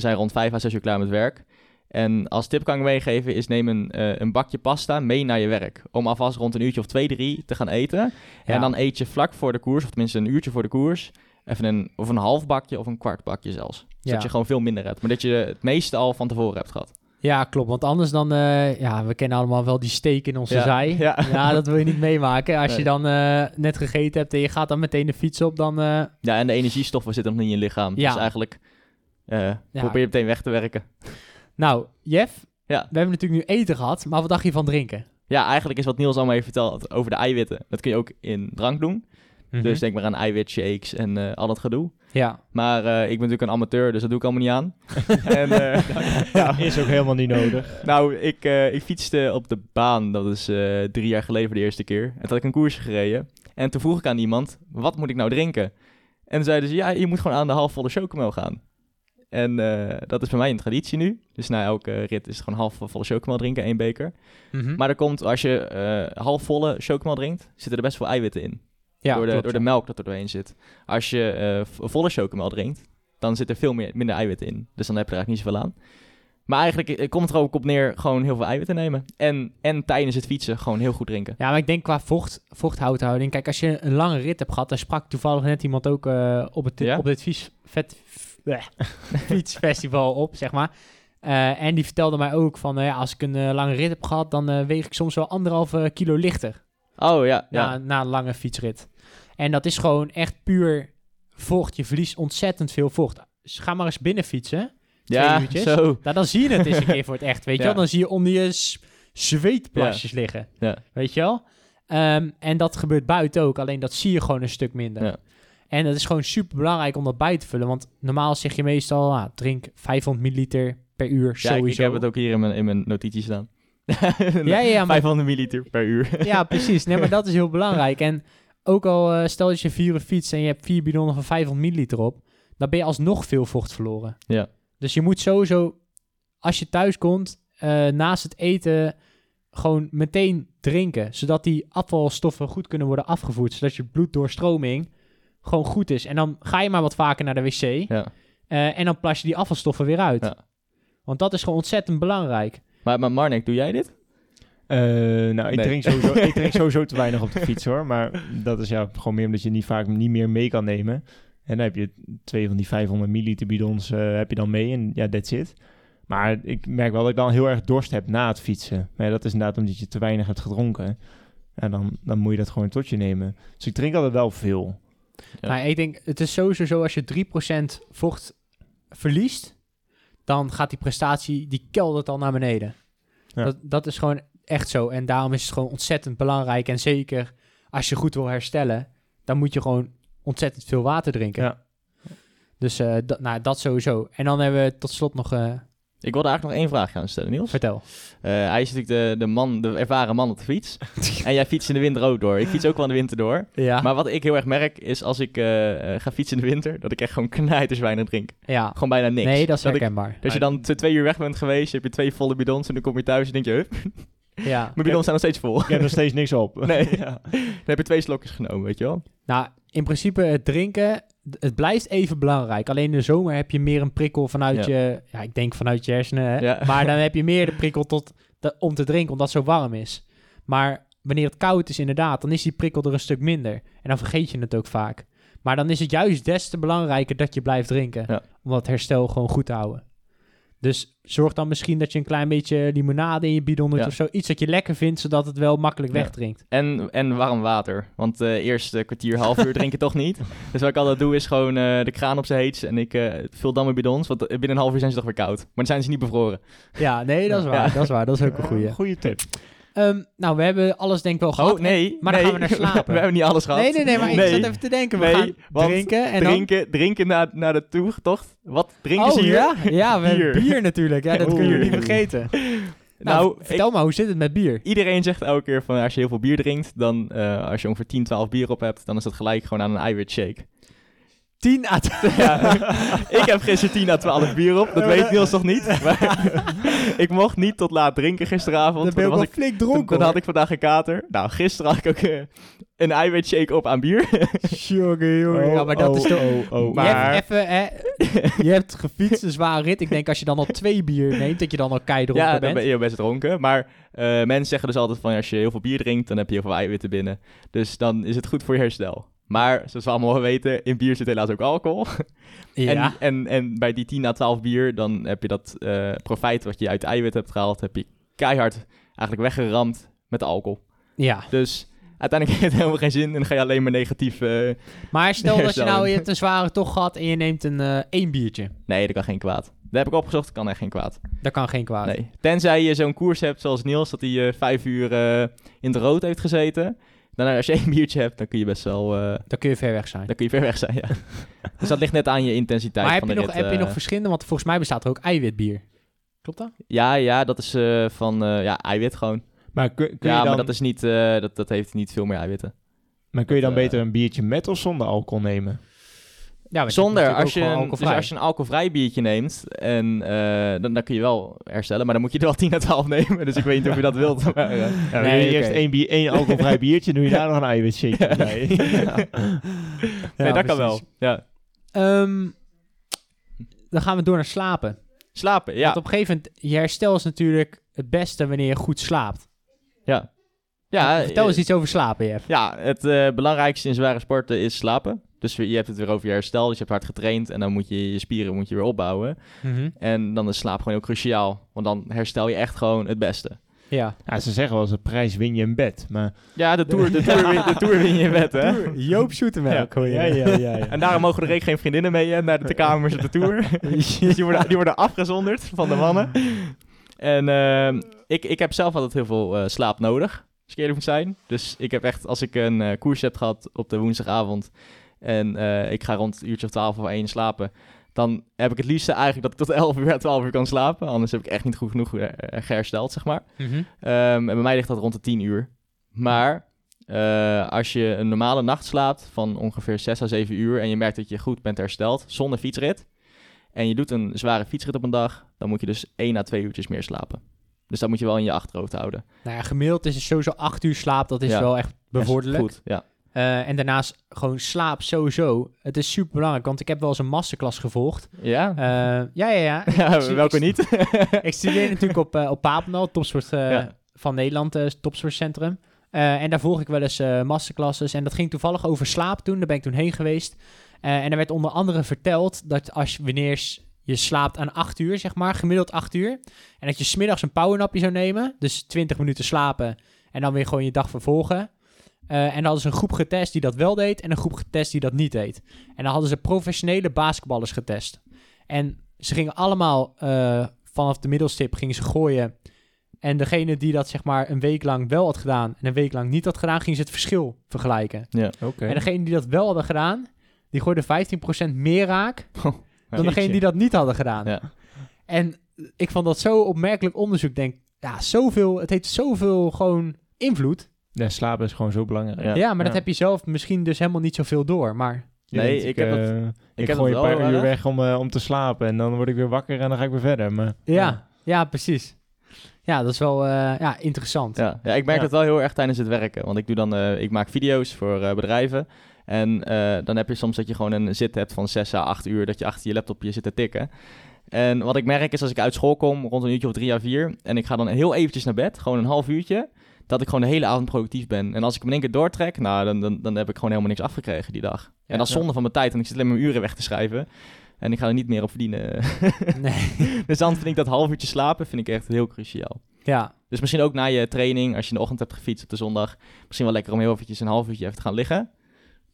zijn rond vijf à zes uur klaar met werk. En als tip kan ik meegeven is neem een, eh, een bakje pasta mee naar je werk. Om alvast rond een uurtje of twee, drie te gaan eten.
Ja.
En dan eet je vlak voor de koers, of tenminste een uurtje voor de koers, even een, of een half bakje of een kwart bakje zelfs. Zodat
Ja.
je gewoon veel minder hebt. Maar dat je het meeste al van tevoren hebt gehad.
Ja, klopt. Want anders dan, eh, ja, we kennen allemaal wel die steek in onze
Ja.
zij.
Ja.
Ja, dat wil je niet meemaken. Als
Nee.
je dan eh, net gegeten hebt en je gaat dan meteen de fiets op, dan...
Ja, en de energiestoffen zitten nog niet in je lichaam.
Ja.
Dus eigenlijk probeer je meteen weg te werken.
Nou, Jeff,
Ja.
we hebben natuurlijk nu eten gehad, maar wat dacht je van drinken?
Ja, eigenlijk is wat Niels allemaal heeft verteld over de eiwitten. Dat kun je ook in drank doen.
Mhm.
Dus denk maar aan eiwitshakes en eh, al dat gedoe.
Ja,
Maar eh, ik ben natuurlijk een amateur, dus dat doe ik allemaal niet aan. en, eh, ja,
Is ook helemaal niet nodig.
nou, ik, ik fietste op de baan, dat is drie jaar geleden voor de eerste keer. En toen had ik een koersje gereden. En toen vroeg ik aan iemand, wat moet ik nou drinken? En toen zeiden ze, ja, je moet gewoon aan de halfvolle chocomel gaan. En eh, dat is bij mij een traditie nu. Dus na elke rit is het gewoon halfvolle chocomel drinken, één beker.
Mhm.
Maar er komt, als je eh halfvolle chocomel drinkt, zitten er best veel eiwitten in.
ja
door, de,
klopt,
door de melk dat er doorheen zit. Als je eh, volle chocomel drinkt, dan zit er veel meer, minder eiwitten in. Dus dan heb je er eigenlijk niet zoveel aan. Maar eigenlijk komt het er ook op neer gewoon heel veel eiwitten nemen. En, en tijdens het fietsen gewoon heel goed drinken.
Ja, maar ik denk qua vocht, vochthoudhouding. Kijk, als je een lange rit hebt gehad, daar sprak toevallig net iemand ook op, het,
Ja?
op dit fiets, vet, bleh, fietsfestival op, zeg maar. Eh, en die vertelde mij ook van, eh, ja, als ik een eh, lange rit heb gehad, dan weeg ik soms wel anderhalve kilo lichter.
Oh ja, ja.
na, na een lange fietsrit. En dat is gewoon echt puur vocht. Je verliest ontzettend veel vocht. Dus ga maar eens binnen fietsen.
Ja,
uurtjes.
zo.
Nou, dan zie je het eens een keer voor het echt, weet je wel. Dan zie je onder je zweetplasjes liggen.
Ja.
Weet je wel? Ehm, en dat gebeurt buiten ook, alleen dat zie je gewoon een stuk minder. En het is gewoon super belangrijk om dat bij te vullen. Want normaal zeg je meestal, ah, drink 500 milliliter per uur
Ja, ik,
sowieso.
ik heb het ook hier in mijn, in mijn notities staan.
Ja, ja, ja, maar
500 milliliter per uur.
Ja, precies. Nee, maar dat is heel belangrijk. En ook al eh, stel dat je vier uur fietst en je hebt vier bidonnen van 500 milliliter op, dan ben je alsnog veel vocht verloren.
Ja.
Dus je moet sowieso, als je thuis komt, eh, naast het eten gewoon meteen drinken, zodat die afvalstoffen goed kunnen worden afgevoerd, zodat je bloeddoorstroming gewoon goed is. En dan ga je maar wat vaker naar de wc
Ja.
eh, en dan plas je die afvalstoffen weer uit.
Ja.
Want dat is gewoon ontzettend belangrijk.
Maar, maar Marnik, doe jij dit?
Eh, nou, ik, drink sowieso, ik drink sowieso te weinig op de fiets hoor. Maar dat is ja gewoon meer omdat je niet vaak niet meer mee kan nemen. En dan heb je twee van die 500 milliliter bidons eh, heb je dan mee en ja, that's it. Maar ik merk wel dat ik dan heel erg dorst heb na het fietsen. Maar ja, dat is inderdaad omdat je te weinig hebt gedronken. En dan, dan moet je dat gewoon tot je nemen. Dus ik drink altijd wel veel.
Ja.
Nou, ik denk, het is sowieso zo als je 3% vocht verliest, dan gaat die prestatie, die keldert al naar beneden.
Ja.
Dat, dat is gewoon echt zo. En daarom is het gewoon ontzettend belangrijk. En zeker als je goed wil herstellen, dan moet je gewoon ontzettend veel water drinken.
Ja.
Dus eh, dat, nou, dat sowieso. En dan hebben we tot slot nog, eh,
Ik wilde eigenlijk nog één vraag gaan stellen, Niels.
vertel.
Eh, hij is natuurlijk de, de man, de ervaren man op de fiets. en jij fietst in de winter ook door. Ik fiets ook wel in de winter door.
Ja,
Maar wat ik heel erg merk, is als ik eh, eh, ga fietsen in de winter, dat ik echt gewoon knijters weinig drink.
ja.
Gewoon bijna niks.
nee, dat is
ik,
herkenbaar.
als je dan twee uur weg bent geweest, heb je twee volle bidons en dan kom je thuis en denk je, hup,
Ja.
mijn bidons zijn nog steeds vol.
Ik heb nog steeds niks op.
Nee.
ja.
Dan heb je twee slokjes genomen, weet je wel.
Nou, in principe het drinken, het blijft even belangrijk. Alleen in de zomer heb je meer een prikkel vanuit
Ja.
je, ja, ik denk vanuit je hersenen. Hè?
Ja.
Maar dan heb je meer de prikkel tot de- om te drinken, omdat het zo warm is. Maar wanneer het koud is, inderdaad, dan is die prikkel er een stuk minder. En dan vergeet je het ook vaak. Maar dan is het juist des te belangrijker dat je blijft drinken.
Ja.
Om dat herstel gewoon goed te houden. Dus zorg dan misschien dat je een klein beetje limonade in je bidon doet
Ja.
of zo. Iets dat je lekker vindt, zodat het wel makkelijk
Ja.
wegdrinkt.
En, en warm water. Want eh eerst kwartier, half uur drink je toch niet. Dus wat ik altijd doe, is gewoon eh, de kraan op zijn heets. En ik eh, vul dan mijn bidons. Want binnen een half uur zijn ze toch weer koud. Maar dan zijn ze niet bevroren.
Ja, nee, dat is waar. Dat is waar. Dat is ook een goeie.
Goeie tip.
Ehm, nou, we hebben alles denk ik wel gehad.
Oh, nee.
Maar dan gaan we naar slapen.
we hebben niet alles gehad.
Nee, nee, nee, maar ik zat even te denken. We
Nee,
gaan drinken en dan...
drinken, drinken na, na de toegtocht. Wat drinken
oh,
ze hier?
ja? Ja, we
Bier.
bier natuurlijk. Ja, dat
Oeh.
kunnen we niet vergeten. Nou,
Nou,
vertel maar, hoe zit het met bier?
Iedereen zegt elke keer van als je heel veel bier drinkt, dan eh, als je ongeveer 10, 12 bier op hebt, dan is dat gelijk gewoon aan een eiwitshake.
10 à
Ja, ik heb gisteren 10 à 12 bier op, dat weet Niels nog niet. Maar ik mocht niet tot laat drinken gisteravond.
Dan ben je
was ik,
flink dronken.
dan, dan had ik vandaag een kater. Nou, gisteren had ik ook eh, een eiwitshake op aan bier.
Jongen, jongen.
Oh,
ja, maar dat
oh,
is toch...
oh, oh.
Je hebt
Maar-
even, hè, je hebt gefietst, een zware rit. Ik denk als je dan al twee bier neemt, dat je dan al kei dronken
ja, dan
bent.
ben je best dronken. Maar eh, mensen zeggen dus altijd van als je heel veel bier drinkt, dan heb je heel veel eiwitten binnen. Dus dan is het goed voor je herstel. Maar zoals we allemaal weten, in bier zit helaas ook alcohol.
ja.
En, en, en bij die 10 à 12 bier, dan heb je dat eh, profijt wat je uit eiwit hebt gehaald, heb je keihard eigenlijk weggeramd met alcohol.
ja.
Dus uiteindelijk heeft het helemaal geen zin en dan ga je alleen maar negatief... eh,
Maar stel dat je nou, je hebt een zware tocht gehad en je neemt een eh één biertje.
nee, dat kan geen kwaad. Dat heb ik opgezocht, dat kan echt geen kwaad.
Dat kan geen kwaad.
Nee. Tenzij je zo'n koers hebt zoals Niels, dat hij eh, vijf uur in de rood heeft gezeten. Dan als je één biertje hebt, dan kun je best wel... eh,
Dan kun je ver weg zijn.
dan kun je ver weg zijn, ja. dus dat ligt net aan je intensiteit
Maar heb je,
de
nog,
rit,
heb je
eh.
nog verschillende? Want volgens mij bestaat er ook eiwitbier. Klopt dat?
Ja, ja, dat is eh, van eh, ja, eiwit gewoon.
Maar kun, kun
ja,
je dan,
maar dat, is niet, eh, dat, dat heeft niet veel meer eiwitten.
maar kun je dan
dat, eh,
beter een biertje met of zonder alcohol nemen?
Ja,
Zonder, als je, een, dus als je een alcoholvrij biertje neemt, en, eh, dan, dan kun je wel herstellen. Maar dan moet je er wel 10 à 12 nemen. Dus ik weet niet of je dat wilt. Maar, eh,
Ja,
Nee,
eerst één, bier, één alcoholvrij biertje, doe je daar nog een eiwitshake
Ja.
bij. ja.
nee, dat kan wel. Ja.
Ehm, dan gaan we door naar slapen.
Slapen, ja.
Want op een gegeven moment, je herstel is natuurlijk het beste wanneer je goed slaapt.
ja. ja
Vertel
eh,
eens iets over slapen, Jeff.
Ja, het eh, belangrijkste in zware sporten is slapen. Dus je hebt het weer over je herstel. Dus je hebt hard getraind en dan moet je je spieren moet je weer opbouwen.
Mhm.
En dan is slaap gewoon heel cruciaal. Want dan herstel je echt gewoon het beste.
Ja.
Ja, ze zeggen wel eens, de prijs win je in bed. Maar,
Ja, de tour, de tour, win, de tour win je in bed, hè?
Joop Zoetemelk, hoor je.
ja, ja, ja, ja.
En daarom mogen er ook geen vriendinnen mee hè, naar de kamers op de tour. dus die worden, die worden afgezonderd van de mannen. En ehm, ik, ik heb zelf altijd heel veel eh, slaap nodig, als ik eerlijk moet zijn. Dus ik heb echt, als ik een eh, koers heb gehad op de woensdagavond en eh, ik ga rond een uurtje of 12 of 1 slapen, dan heb ik het liefste eigenlijk dat ik tot 11 uur, 12 uur kan slapen. Anders heb ik echt niet goed genoeg eh, eh, gehersteld, zeg maar.
Mhm.
Ehm, en bij mij ligt dat rond de 10 uur. Maar als je een normale nacht slaapt van ongeveer 6 à 7 uur en je merkt dat je goed bent hersteld zonder fietsrit en je doet een zware fietsrit op een dag, dan moet je dus 1 à 2 uurtjes meer slapen. Dus dat moet je wel in je achterhoofd houden.
Nou ja, gemiddeld is het sowieso acht uur slaap. Dat is
Ja.
wel echt bevorderlijk.
Goed, ja.
Eh, en daarnaast gewoon slaap sowieso. Het is super belangrijk, want ik heb wel eens een masterclass gevolgd.
Ja?
Eh, ja, ja, ja.
welke niet?
Ik studeer natuurlijk op, eh op Papendal, topsport
Ja.
van Nederland, topsportcentrum. En daar volg ik wel eens masterclasses. En dat ging toevallig over slaap toen. Daar ben ik toen heen geweest. En er werd onder andere verteld dat als wanneer je slaapt aan 8 uur, zeg maar, gemiddeld 8 uur. En dat je smiddags een powernapje zou nemen. Dus 20 minuten slapen. En dan weer gewoon je dag vervolgen. Eh, en dan hadden ze een groep getest die dat wel deed. En een groep getest die dat niet deed. En dan hadden ze professionele basketballers getest. En ze gingen allemaal eh, vanaf de middelstip gingen ze gooien. En degene die dat zeg maar een week lang wel had gedaan en een week lang niet had gedaan, gingen ze het verschil vergelijken.
Oké.
En degene die dat wel hadden gedaan, die gooide 15% meer raak dan degene die dat niet hadden gedaan.
Ja.
En ik vond dat zo opmerkelijk onderzoek. Denk, ja, zoveel, het heeft zoveel gewoon invloed.
Ja, slapen is gewoon zo belangrijk.
Ja.
Ja, maar dat heb je zelf misschien dus helemaal niet zoveel door. Maar
Nee, ik heb dat-
eh, ik,
heb
gooi
dat
een paar uur weg om, eh, om te slapen. En dan word ik weer wakker en dan ga ik weer verder. Maar,
ja, ja, precies. Ja, dat is wel eh, ja, interessant.
Ja, ja ik merk
Ja.
het wel heel erg tijdens het werken. Want ik doe dan, eh, ik maak video's voor eh, bedrijven. En eh, dan heb je soms dat je gewoon een zit hebt van 6 à 8 uur, dat je achter je laptopje zit te tikken. En wat ik merk is als ik uit school kom, rond een uurtje of drie à vier, en ik ga dan heel eventjes naar bed, gewoon een half uurtje, dat ik gewoon de hele avond productief ben. En als ik hem in één keer doortrek, nou, dan, dan, dan heb ik gewoon helemaal niks afgekregen die dag. en dat is zonde van mijn tijd, want ik zit alleen mijn uren weg te schrijven. En ik ga er niet meer op verdienen.
Nee.
dus dan vind ik dat half uurtje slapen vind ik echt heel cruciaal.
Ja,
Dus misschien ook na je training, als je in de ochtend hebt gefietst op de zondag, misschien wel lekker om heel eventjes een half uurtje even te gaan liggen.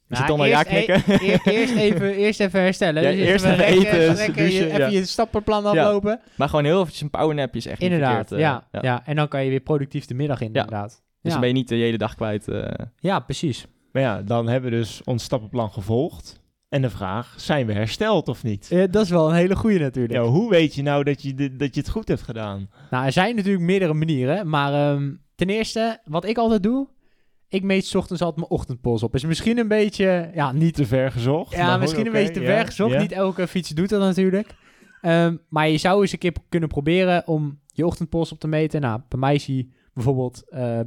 Je
Nou,
ja
eerst-
knikken.
e- e- eerst, even, eerst even herstellen.
Ja,
Dus
eerst
even
even
rekken,
eten,
rekken, je-
douchen,
even
ja.
je stappenplan aflopen.
maar gewoon heel eventjes een powernapje is echt niet
Inderdaad,
verkeerd, eh,
ja, ja. En dan kan je weer productief de middag in,
Ja.
inderdaad.
Dus
ja.
dan ben je niet de hele dag kwijt. eh.
ja, precies.
maar ja, dan hebben we dus ons stappenplan gevolgd. En de vraag, zijn we hersteld of niet?
Eh, dat is wel een hele goede natuurlijk.
Ja, hoe weet je nou dat je, dit- dat je het goed hebt gedaan?
Nou, er zijn natuurlijk meerdere manieren. Maar ehm, ten eerste, wat ik altijd doe... Ik meet 's ochtends altijd mijn ochtendpols op. Is misschien een beetje... Ja, niet
Te ver gezocht?
Ja, misschien een beetje te ver gezocht. Niet elke fiets doet dat natuurlijk. Ehm, maar je zou eens een keer kunnen proberen om je ochtendpols op te meten. Nou, bij mij is die bijvoorbeeld... eh,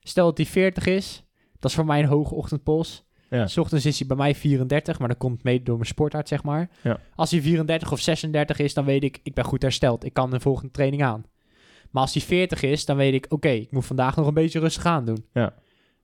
stel dat die 40 is. Dat is voor mij een hoge ochtendpols.
Ja.
S ochtends is hij bij mij 34, maar dat komt mede door mijn sportarts, zeg maar.
Ja.
Als hij 34 of 36 is, dan weet ik, ik ben goed hersteld. Ik kan de volgende training aan. Maar als hij 40 is, dan weet ik, oké, ik moet vandaag nog een beetje rustig aan doen.
Ja.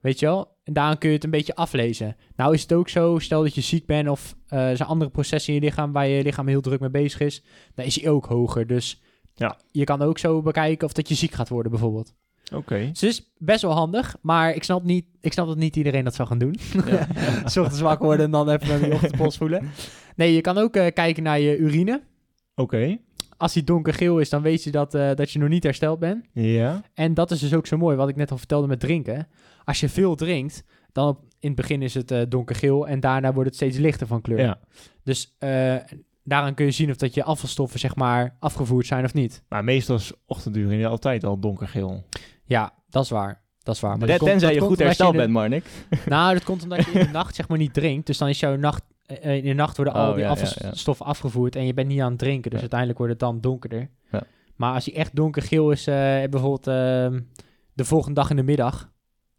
Weet je wel? En daaraan kun je het een beetje aflezen. Nou is het ook zo, stel dat je ziek bent of eh, er zijn andere processen in je lichaam waar je lichaam heel druk mee bezig is, dan is hij ook hoger. Dus
Ja.
je kan ook zo bekijken of dat je ziek gaat worden bijvoorbeeld.
Oké.
Dus het is best wel handig, maar ik snap, niet, ik snap dat niet iedereen dat zou gaan doen.
Ja.
Ochtends wakker worden en dan even naar die ochtendpols voelen. Nee, je kan ook eh, kijken naar je urine.
Oké.
Als die donkergeel is, dan weet je dat, eh, dat je nog niet hersteld bent.
Ja.
En dat is dus ook zo mooi, wat ik net al vertelde met drinken. Als je veel drinkt, dan op, in het begin is het eh, donkergeel en daarna wordt het steeds lichter van kleur.
Ja.
Dus eh, daaraan kun je zien of dat je afvalstoffen zeg maar afgevoerd zijn of niet.
Maar meestal is ochtendurine altijd al donkergeel.
Ja, dat is waar. Dat is waar. Maar dat komt-
Tenzij
dat
je goed hersteld bent, Marnik.
Nou, dat komt omdat je in de nacht zeg maar niet drinkt. Dus dan is jouw nacht, in de nacht worden al
Oh,
die
ja, ja, ja.
afvalstoffen afgevoerd en je bent niet aan het drinken. Dus uiteindelijk wordt het dan donkerder.
Ja.
Maar als hij echt donkergeel is, eh, bijvoorbeeld ehm, de volgende dag in de middag,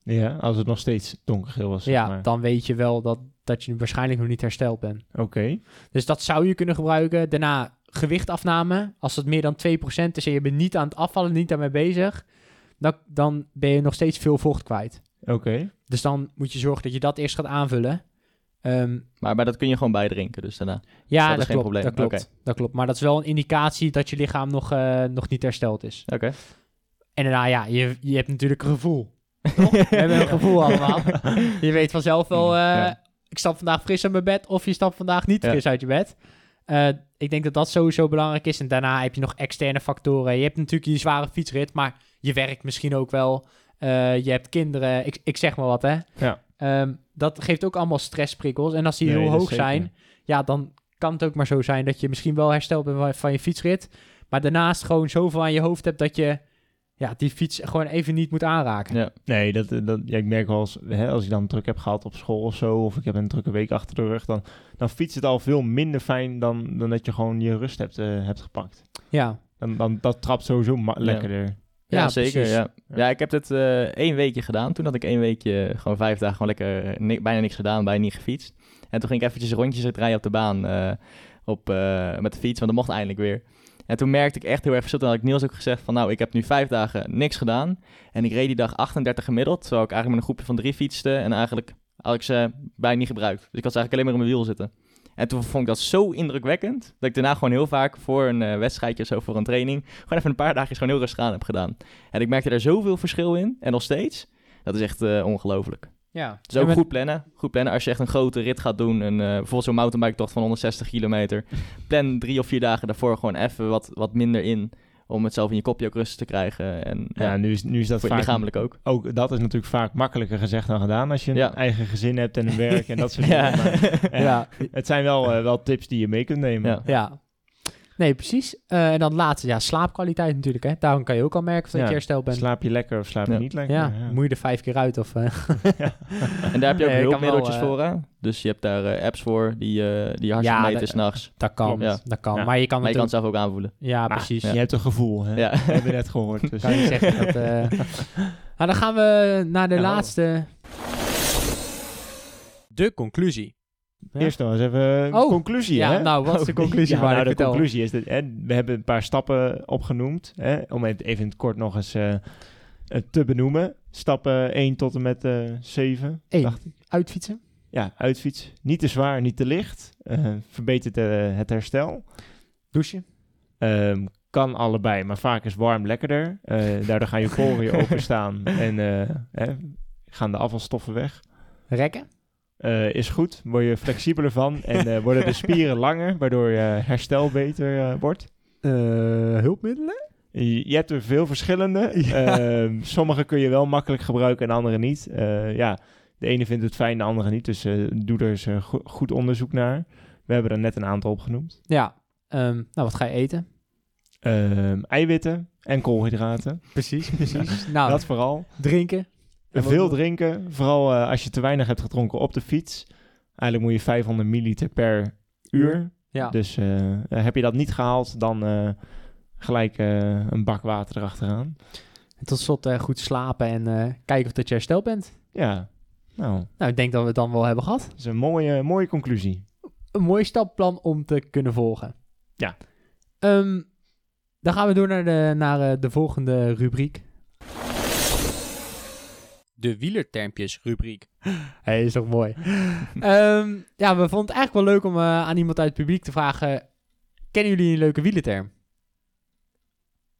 Ja, als het nog steeds donkergeel was. zeg
ja,
maar.
dan weet je wel dat, dat je waarschijnlijk nog niet hersteld bent.
Oké.
Dus dat zou je kunnen gebruiken. Daarna gewichtafname. Als het meer dan 2% is en je bent niet aan het afvallen, niet daarmee bezig, dan, dan ben je nog steeds veel vocht kwijt.
Oké.
Dus dan moet je zorgen dat je dat eerst gaat aanvullen. Ehm,
Maar, maar dat kun je gewoon bijdrinken, dus daarna.
ja,
dat
dat,
geen
klopt,
probleem?
dat klopt. Dat klopt. Maar dat is wel een indicatie dat je lichaam nog, eh, nog niet hersteld is.
Oké.
En daarna, ja, je, je hebt natuurlijk een gevoel. Toch? We hebben een gevoel allemaal. Je weet vanzelf wel, eh,
Ja.
ik stap vandaag fris uit mijn bed of je stapt vandaag niet
Ja.
fris uit je bed. Eh, ik denk dat dat sowieso belangrijk is. En daarna heb je nog externe factoren. Je hebt natuurlijk je zware fietsrit, maar je werkt misschien ook wel. Eh, je hebt kinderen, ik, ik zeg maar wat hè.
Ja.
Ehm, dat geeft ook allemaal stressprikkels. En als die
Nee,
heel hoog
zeker.
zijn, ja, dan kan het ook maar zo zijn dat je misschien wel hersteld bent van- je fietsrit. Maar daarnaast gewoon zoveel aan je hoofd hebt dat je ja, die fiets gewoon even niet moet aanraken.
Ja.
Nee, dat, dat, ja, ik merk wel eens, hè, als ik dan druk heb gehad op school of zo, of ik heb een drukke week achter de rug, dan, dan fietst het al veel minder fijn dan, dan dat je gewoon je rust hebt, eh, hebt gepakt.
Ja,
Dan, dan, dat trapt sowieso ma-
Ja.
lekkerder.
Ja,
Ja,
zeker. Ja. Ja. ik heb dit eh één weekje gedaan. Toen had ik één weekje gewoon vijf dagen gewoon lekker eh, ni- bijna niks gedaan, bijna niet gefietst. En toen ging ik eventjes rondjes rijden op de baan eh, op, met de fiets, want dat mocht eindelijk weer. En toen merkte ik echt heel erg verschil. Toen had ik Niels ook gezegd van nou, ik heb nu vijf dagen niks gedaan. En ik reed die dag 38 gemiddeld, terwijl ik eigenlijk met een groepje van drie fietste. En eigenlijk had ik ze bijna niet gebruikt. Dus ik had ze eigenlijk alleen maar in mijn wiel zitten. En toen vond ik dat zo indrukwekkend, dat ik daarna gewoon heel vaak voor een eh, wedstrijdje of zo, voor een training, gewoon even een paar dagjes gewoon heel rustig aan heb gedaan. En ik merkte daar zoveel verschil in, en nog steeds. Dat is echt eh, ongelooflijk.
ja.
Dus ook
met-
goed plannen. Goed plannen. Als je echt een grote rit gaat doen, een, eh, bijvoorbeeld zo'n mountainbike-tocht van 160 kilometer, plan drie of vier dagen daarvoor gewoon even wat, wat minder in, om het zelf in je kopje ook rustig te krijgen. En
Ja,
ja,
nu, is, nu is dat vaak...
lichamelijk ook.
Ook dat is natuurlijk vaak makkelijker gezegd dan gedaan als je een
Ja.
eigen gezin hebt en een werk en dat soort
Ja.
dingen. Maar,
ja,
Het zijn wel, eh, wel tips die je mee kunt nemen.
Ja.
Nee, precies. Eh, en dan laatste, ja, slaapkwaliteit natuurlijk. Hè. Daarom kan je ook al merken of dat
Ja.
je hersteld bent.
Slaap je lekker of slaap je
Ja.
niet lekker?
ja, moet je er vijf keer uit of... eh,
En daar heb je ook
Nee,
hulpmiddeltjes
eh,
voor, hè? Dus je hebt daar apps voor die, eh die je hartstikke
Ja,
meten
dat-
s'nachts.
dat kan,
Ja.
dat kan.
Ja.
Maar je kan
Maar je kan
het
zelf ook aanvoelen.
Ja,
Maar
precies.
Je hebt een gevoel, hè?
Ja.
Dat hebben we net gehoord. Dus.
Kan je zeggen dat... eh, Nou, dan gaan we naar de
Ja,
laatste... De conclusie. Ja.
Eerst nog eens even een
Oh,
conclusie,
Ja,
hè?
nou, wat is de conclusie?
Ja,
waar
nou, de
vertel?
conclusie is dat hè, we hebben een paar stappen opgenoemd. Hè, om het even in het kort nog eens eh, eh, te benoemen. Stappen 1 tot en met eh 7.
Eén.
dacht ik.
Uitfietsen.
Ja, uitfiets. Niet te zwaar, niet te licht. Eh, verbetert het herstel.
Douchen.
Ehm, kan allebei, maar vaak is warm lekkerder. Daardoor gaan je weer openstaan en hè, gaan de afvalstoffen weg.
Rekken.
Eh, is goed, word je flexibeler van en eh, worden de spieren langer, waardoor je herstel beter eh, wordt.
Eh, hulpmiddelen.
Je, je hebt er veel verschillende. Ehm, sommige kun je wel makkelijk gebruiken en andere niet. Eh, ja, de ene vindt het fijn, de andere niet. Dus eh, doe er eens go- goed onderzoek naar. We hebben er net een aantal opgenoemd.
Ja. Ehm, nou, wat ga je eten?
Ehm, eiwitten en koolhydraten.
Precies, precies. nou,
Dat vooral.
drinken.
Veel drinken, vooral eh, als je te weinig hebt gedronken op de fiets. Eigenlijk moet je 500 milliliter per uur.
Ja.
Dus eh, heb je dat niet gehaald, dan eh, gelijk eh, een bak water erachteraan.
En tot slot eh, goed slapen en eh, kijken of dat je hersteld bent.
Ja, nou,
Nou, ik denk dat we het dan wel hebben gehad.
dat is een mooie, mooie conclusie.
Een mooi stapplan om te kunnen volgen.
Ja.
Ehm, dan gaan we door naar de, naar, eh, de volgende rubriek. De wielertermpjes rubriek. Hij is toch mooi. Ehm, ja, we vonden het eigenlijk wel leuk om eh, aan iemand uit het publiek te vragen... Kennen jullie een leuke wielerterm?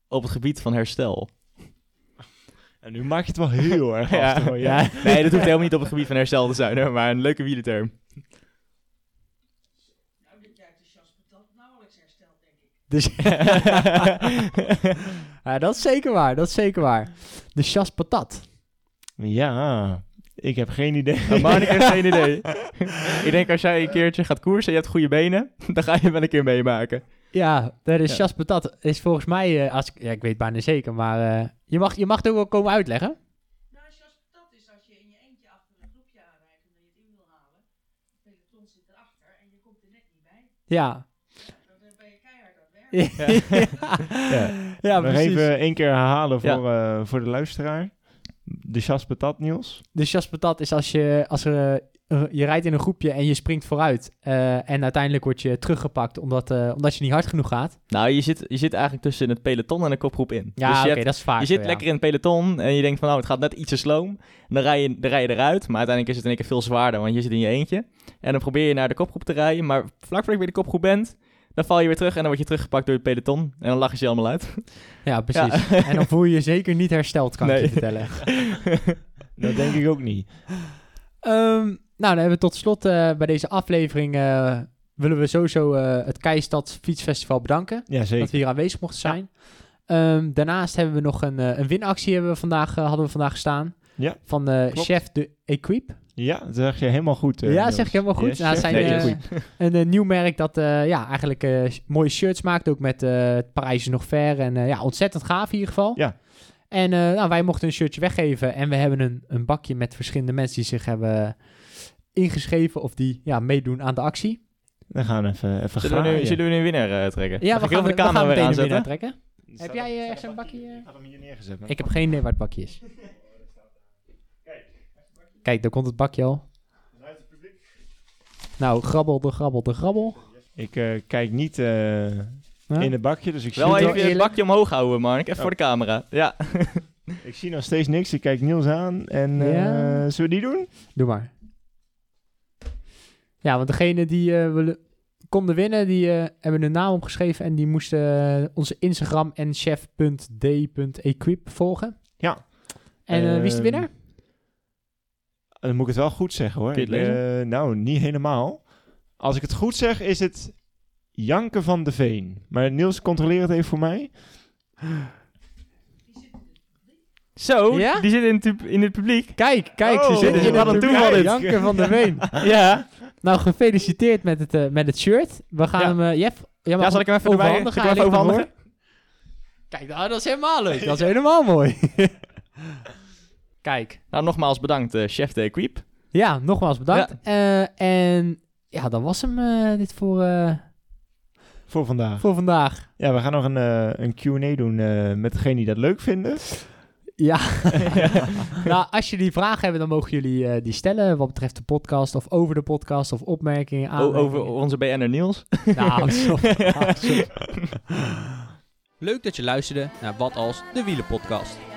Op het gebied van herstel.
En nu maak je het wel heel erg
Ja.
lastig, hoor.
Ja.
Nee, dat hoeft helemaal niet op het gebied van herstel te zijn, hoor, maar een leuke wielerterm.
Dus ja, dat is zeker waar, dat is zeker waar. De chas patat.
Ja, ik heb geen idee.
Nou, Monika heeft geen idee. ik denk als jij een keertje gaat koersen en je hebt goede benen, dan ga je wel een keer meemaken.
Ja, de
Ja.
chas patat is volgens mij, eh, als ik, ja, ik weet bijna zeker, maar eh, je, mag, je mag het ook wel komen uitleggen.
Nou, patat is als je in je eentje achter een groepje aanrijdt omdat je het in wil halen. Het peloton zit erachter en je komt er net niet bij.
Ja.
Dan ben je keihard aan het werken.
ja, ja.
Nog
precies.
even één keer herhalen
Ja.
voor, eh, voor de luisteraar. De chas patat, Niels.
De patat is als je, als er, eh, je rijdt in een groepje en je springt vooruit. eh, en uiteindelijk word je teruggepakt omdat, eh, omdat je niet hard genoeg gaat.
Nou, je zit, je zit eigenlijk tussen het peloton en de kopgroep in.
Ja,
dus je,
oké, dat is vaak
je zit
ja.
lekker in het peloton en je denkt van nou, het gaat net iets te sloom. En dan rij, je, dan rij je eruit, maar uiteindelijk is het in één keer veel zwaarder, want je zit in je eentje. En dan probeer je naar de kopgroep te rijden, maar vlak voordat je bij de kopgroep bent, dan val je weer terug en dan word je teruggepakt door het peloton. En dan lachen ze je allemaal uit.
Ja, precies. En dan voel je je zeker niet hersteld, kan ik je vertellen.
Dat denk ik ook niet.
Ehm, nou, dan hebben we tot slot eh, bij deze aflevering... eh, willen we sowieso eh, het Keistad Fietsfestival bedanken.
Ja,
Dat
zeker.
we hier aanwezig mochten zijn. Ehm, daarnaast hebben we nog een, een winactie hebben we vandaag, hadden we vandaag gestaan.
Ja,
Van
klopt.
chef de Equip.
Ja, dat zeg je helemaal goed. eh,
ja,
Niels.
zeg ik helemaal goed.
Yes,
nou, zijn
Nee,
eh, een eh, nieuw merk dat eh, ja, eigenlijk eh, mooie shirts maakt. Ook met eh Parijs is nog ver. En eh, ja, ontzettend gaaf in ieder geval.
Ja.
En eh, nou, wij mochten een shirtje weggeven. En we hebben een, een bakje met verschillende mensen die zich hebben ingeschreven. Of die ja, meedoen aan de actie.
Dan gaan we even, even
Zullen we, nu,
graaien.
zullen we nu een winnaar trekken?
Ja,
Mag
we gaan,
de
we gaan meteen een winnaar trekken. Heb jij eh, ergens een bakje? eh?
Ik had hem hier neergezet. maar-
Ik heb geen idee waar het bakje is. Kijk, daar komt het bakje al. Nou, grabbel de grabbel de grabbel.
Ik eh, kijk niet eh,
Huh?
in het bakje, dus ik zie,
Wel
Vind je
even
wel
het
eerlijk?
bakje omhoog houden, Mark. Even
Oh.
voor de camera. Ja.
ik zie nog steeds niks. Ik kijk Niels aan. En eh,
Ja.
zullen we die doen?
Doe maar. Ja, want degene die eh, willen, konden winnen, die eh, hebben hun naam opgeschreven en die moesten onze Instagram en chef.d.equip volgen.
Ja.
En wie is de
Ehm,
winnaar?
Dan moet ik het wel goed zeggen hoor.
Kun je het
Ik,
lezen?
eh, nou, niet helemaal. Als ik het goed zeg, is het Janke van de Veen. Maar Niels, controleer het even voor mij.
Zo,
Ja?
die zit in het, in het publiek.
Kijk, kijk,
Oh,
ze zitten in
wat
het
een
publiek. Janke van der Veen.
Ja.
Nou, gefeliciteerd met het, eh, met het shirt. We gaan
Ja.
hem, eh, Jeff,
Ja, zal ik hem even
overhandigen?
zal ik hem even overhandigen?
Kijk, nou, dat is helemaal leuk. Dat is helemaal mooi. Kijk.
Nou, nogmaals bedankt, eh, chef de Equip.
Ja, nogmaals bedankt. Eh, en ja, dat was hem eh, dit voor, eh,
Voor vandaag.
voor vandaag.
Ja, we gaan nog een, eh, een Q&A doen eh, met degene die dat leuk vinden.
Ja. nou, als jullie vragen hebben, dan mogen jullie eh, die stellen wat betreft de podcast of over de podcast of opmerkingen,
O-
aanmerkingen.
over onze BN'er Niels.
Nou.
Leuk dat je luisterde naar Wat Als de Wielen podcast.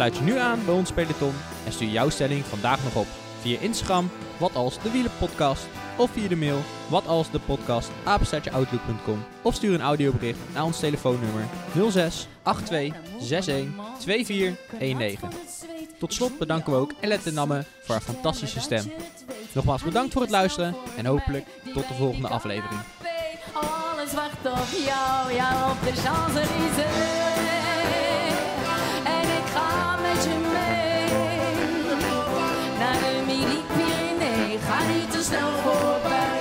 Sluit je nu aan bij ons peloton en stuur jouw stelling vandaag nog op via Instagram, wat als de wielenpodcast, of via de mail, wat als de podcast, of stuur een audiobericht naar ons telefoonnummer 06 82 61 2419. Tot slot bedanken we ook Elette Namme voor haar fantastische stem. Nogmaals bedankt voor het luisteren en hopelijk tot de volgende aflevering.
Alles wacht op jou, op de. Ga niet te snel voorbij.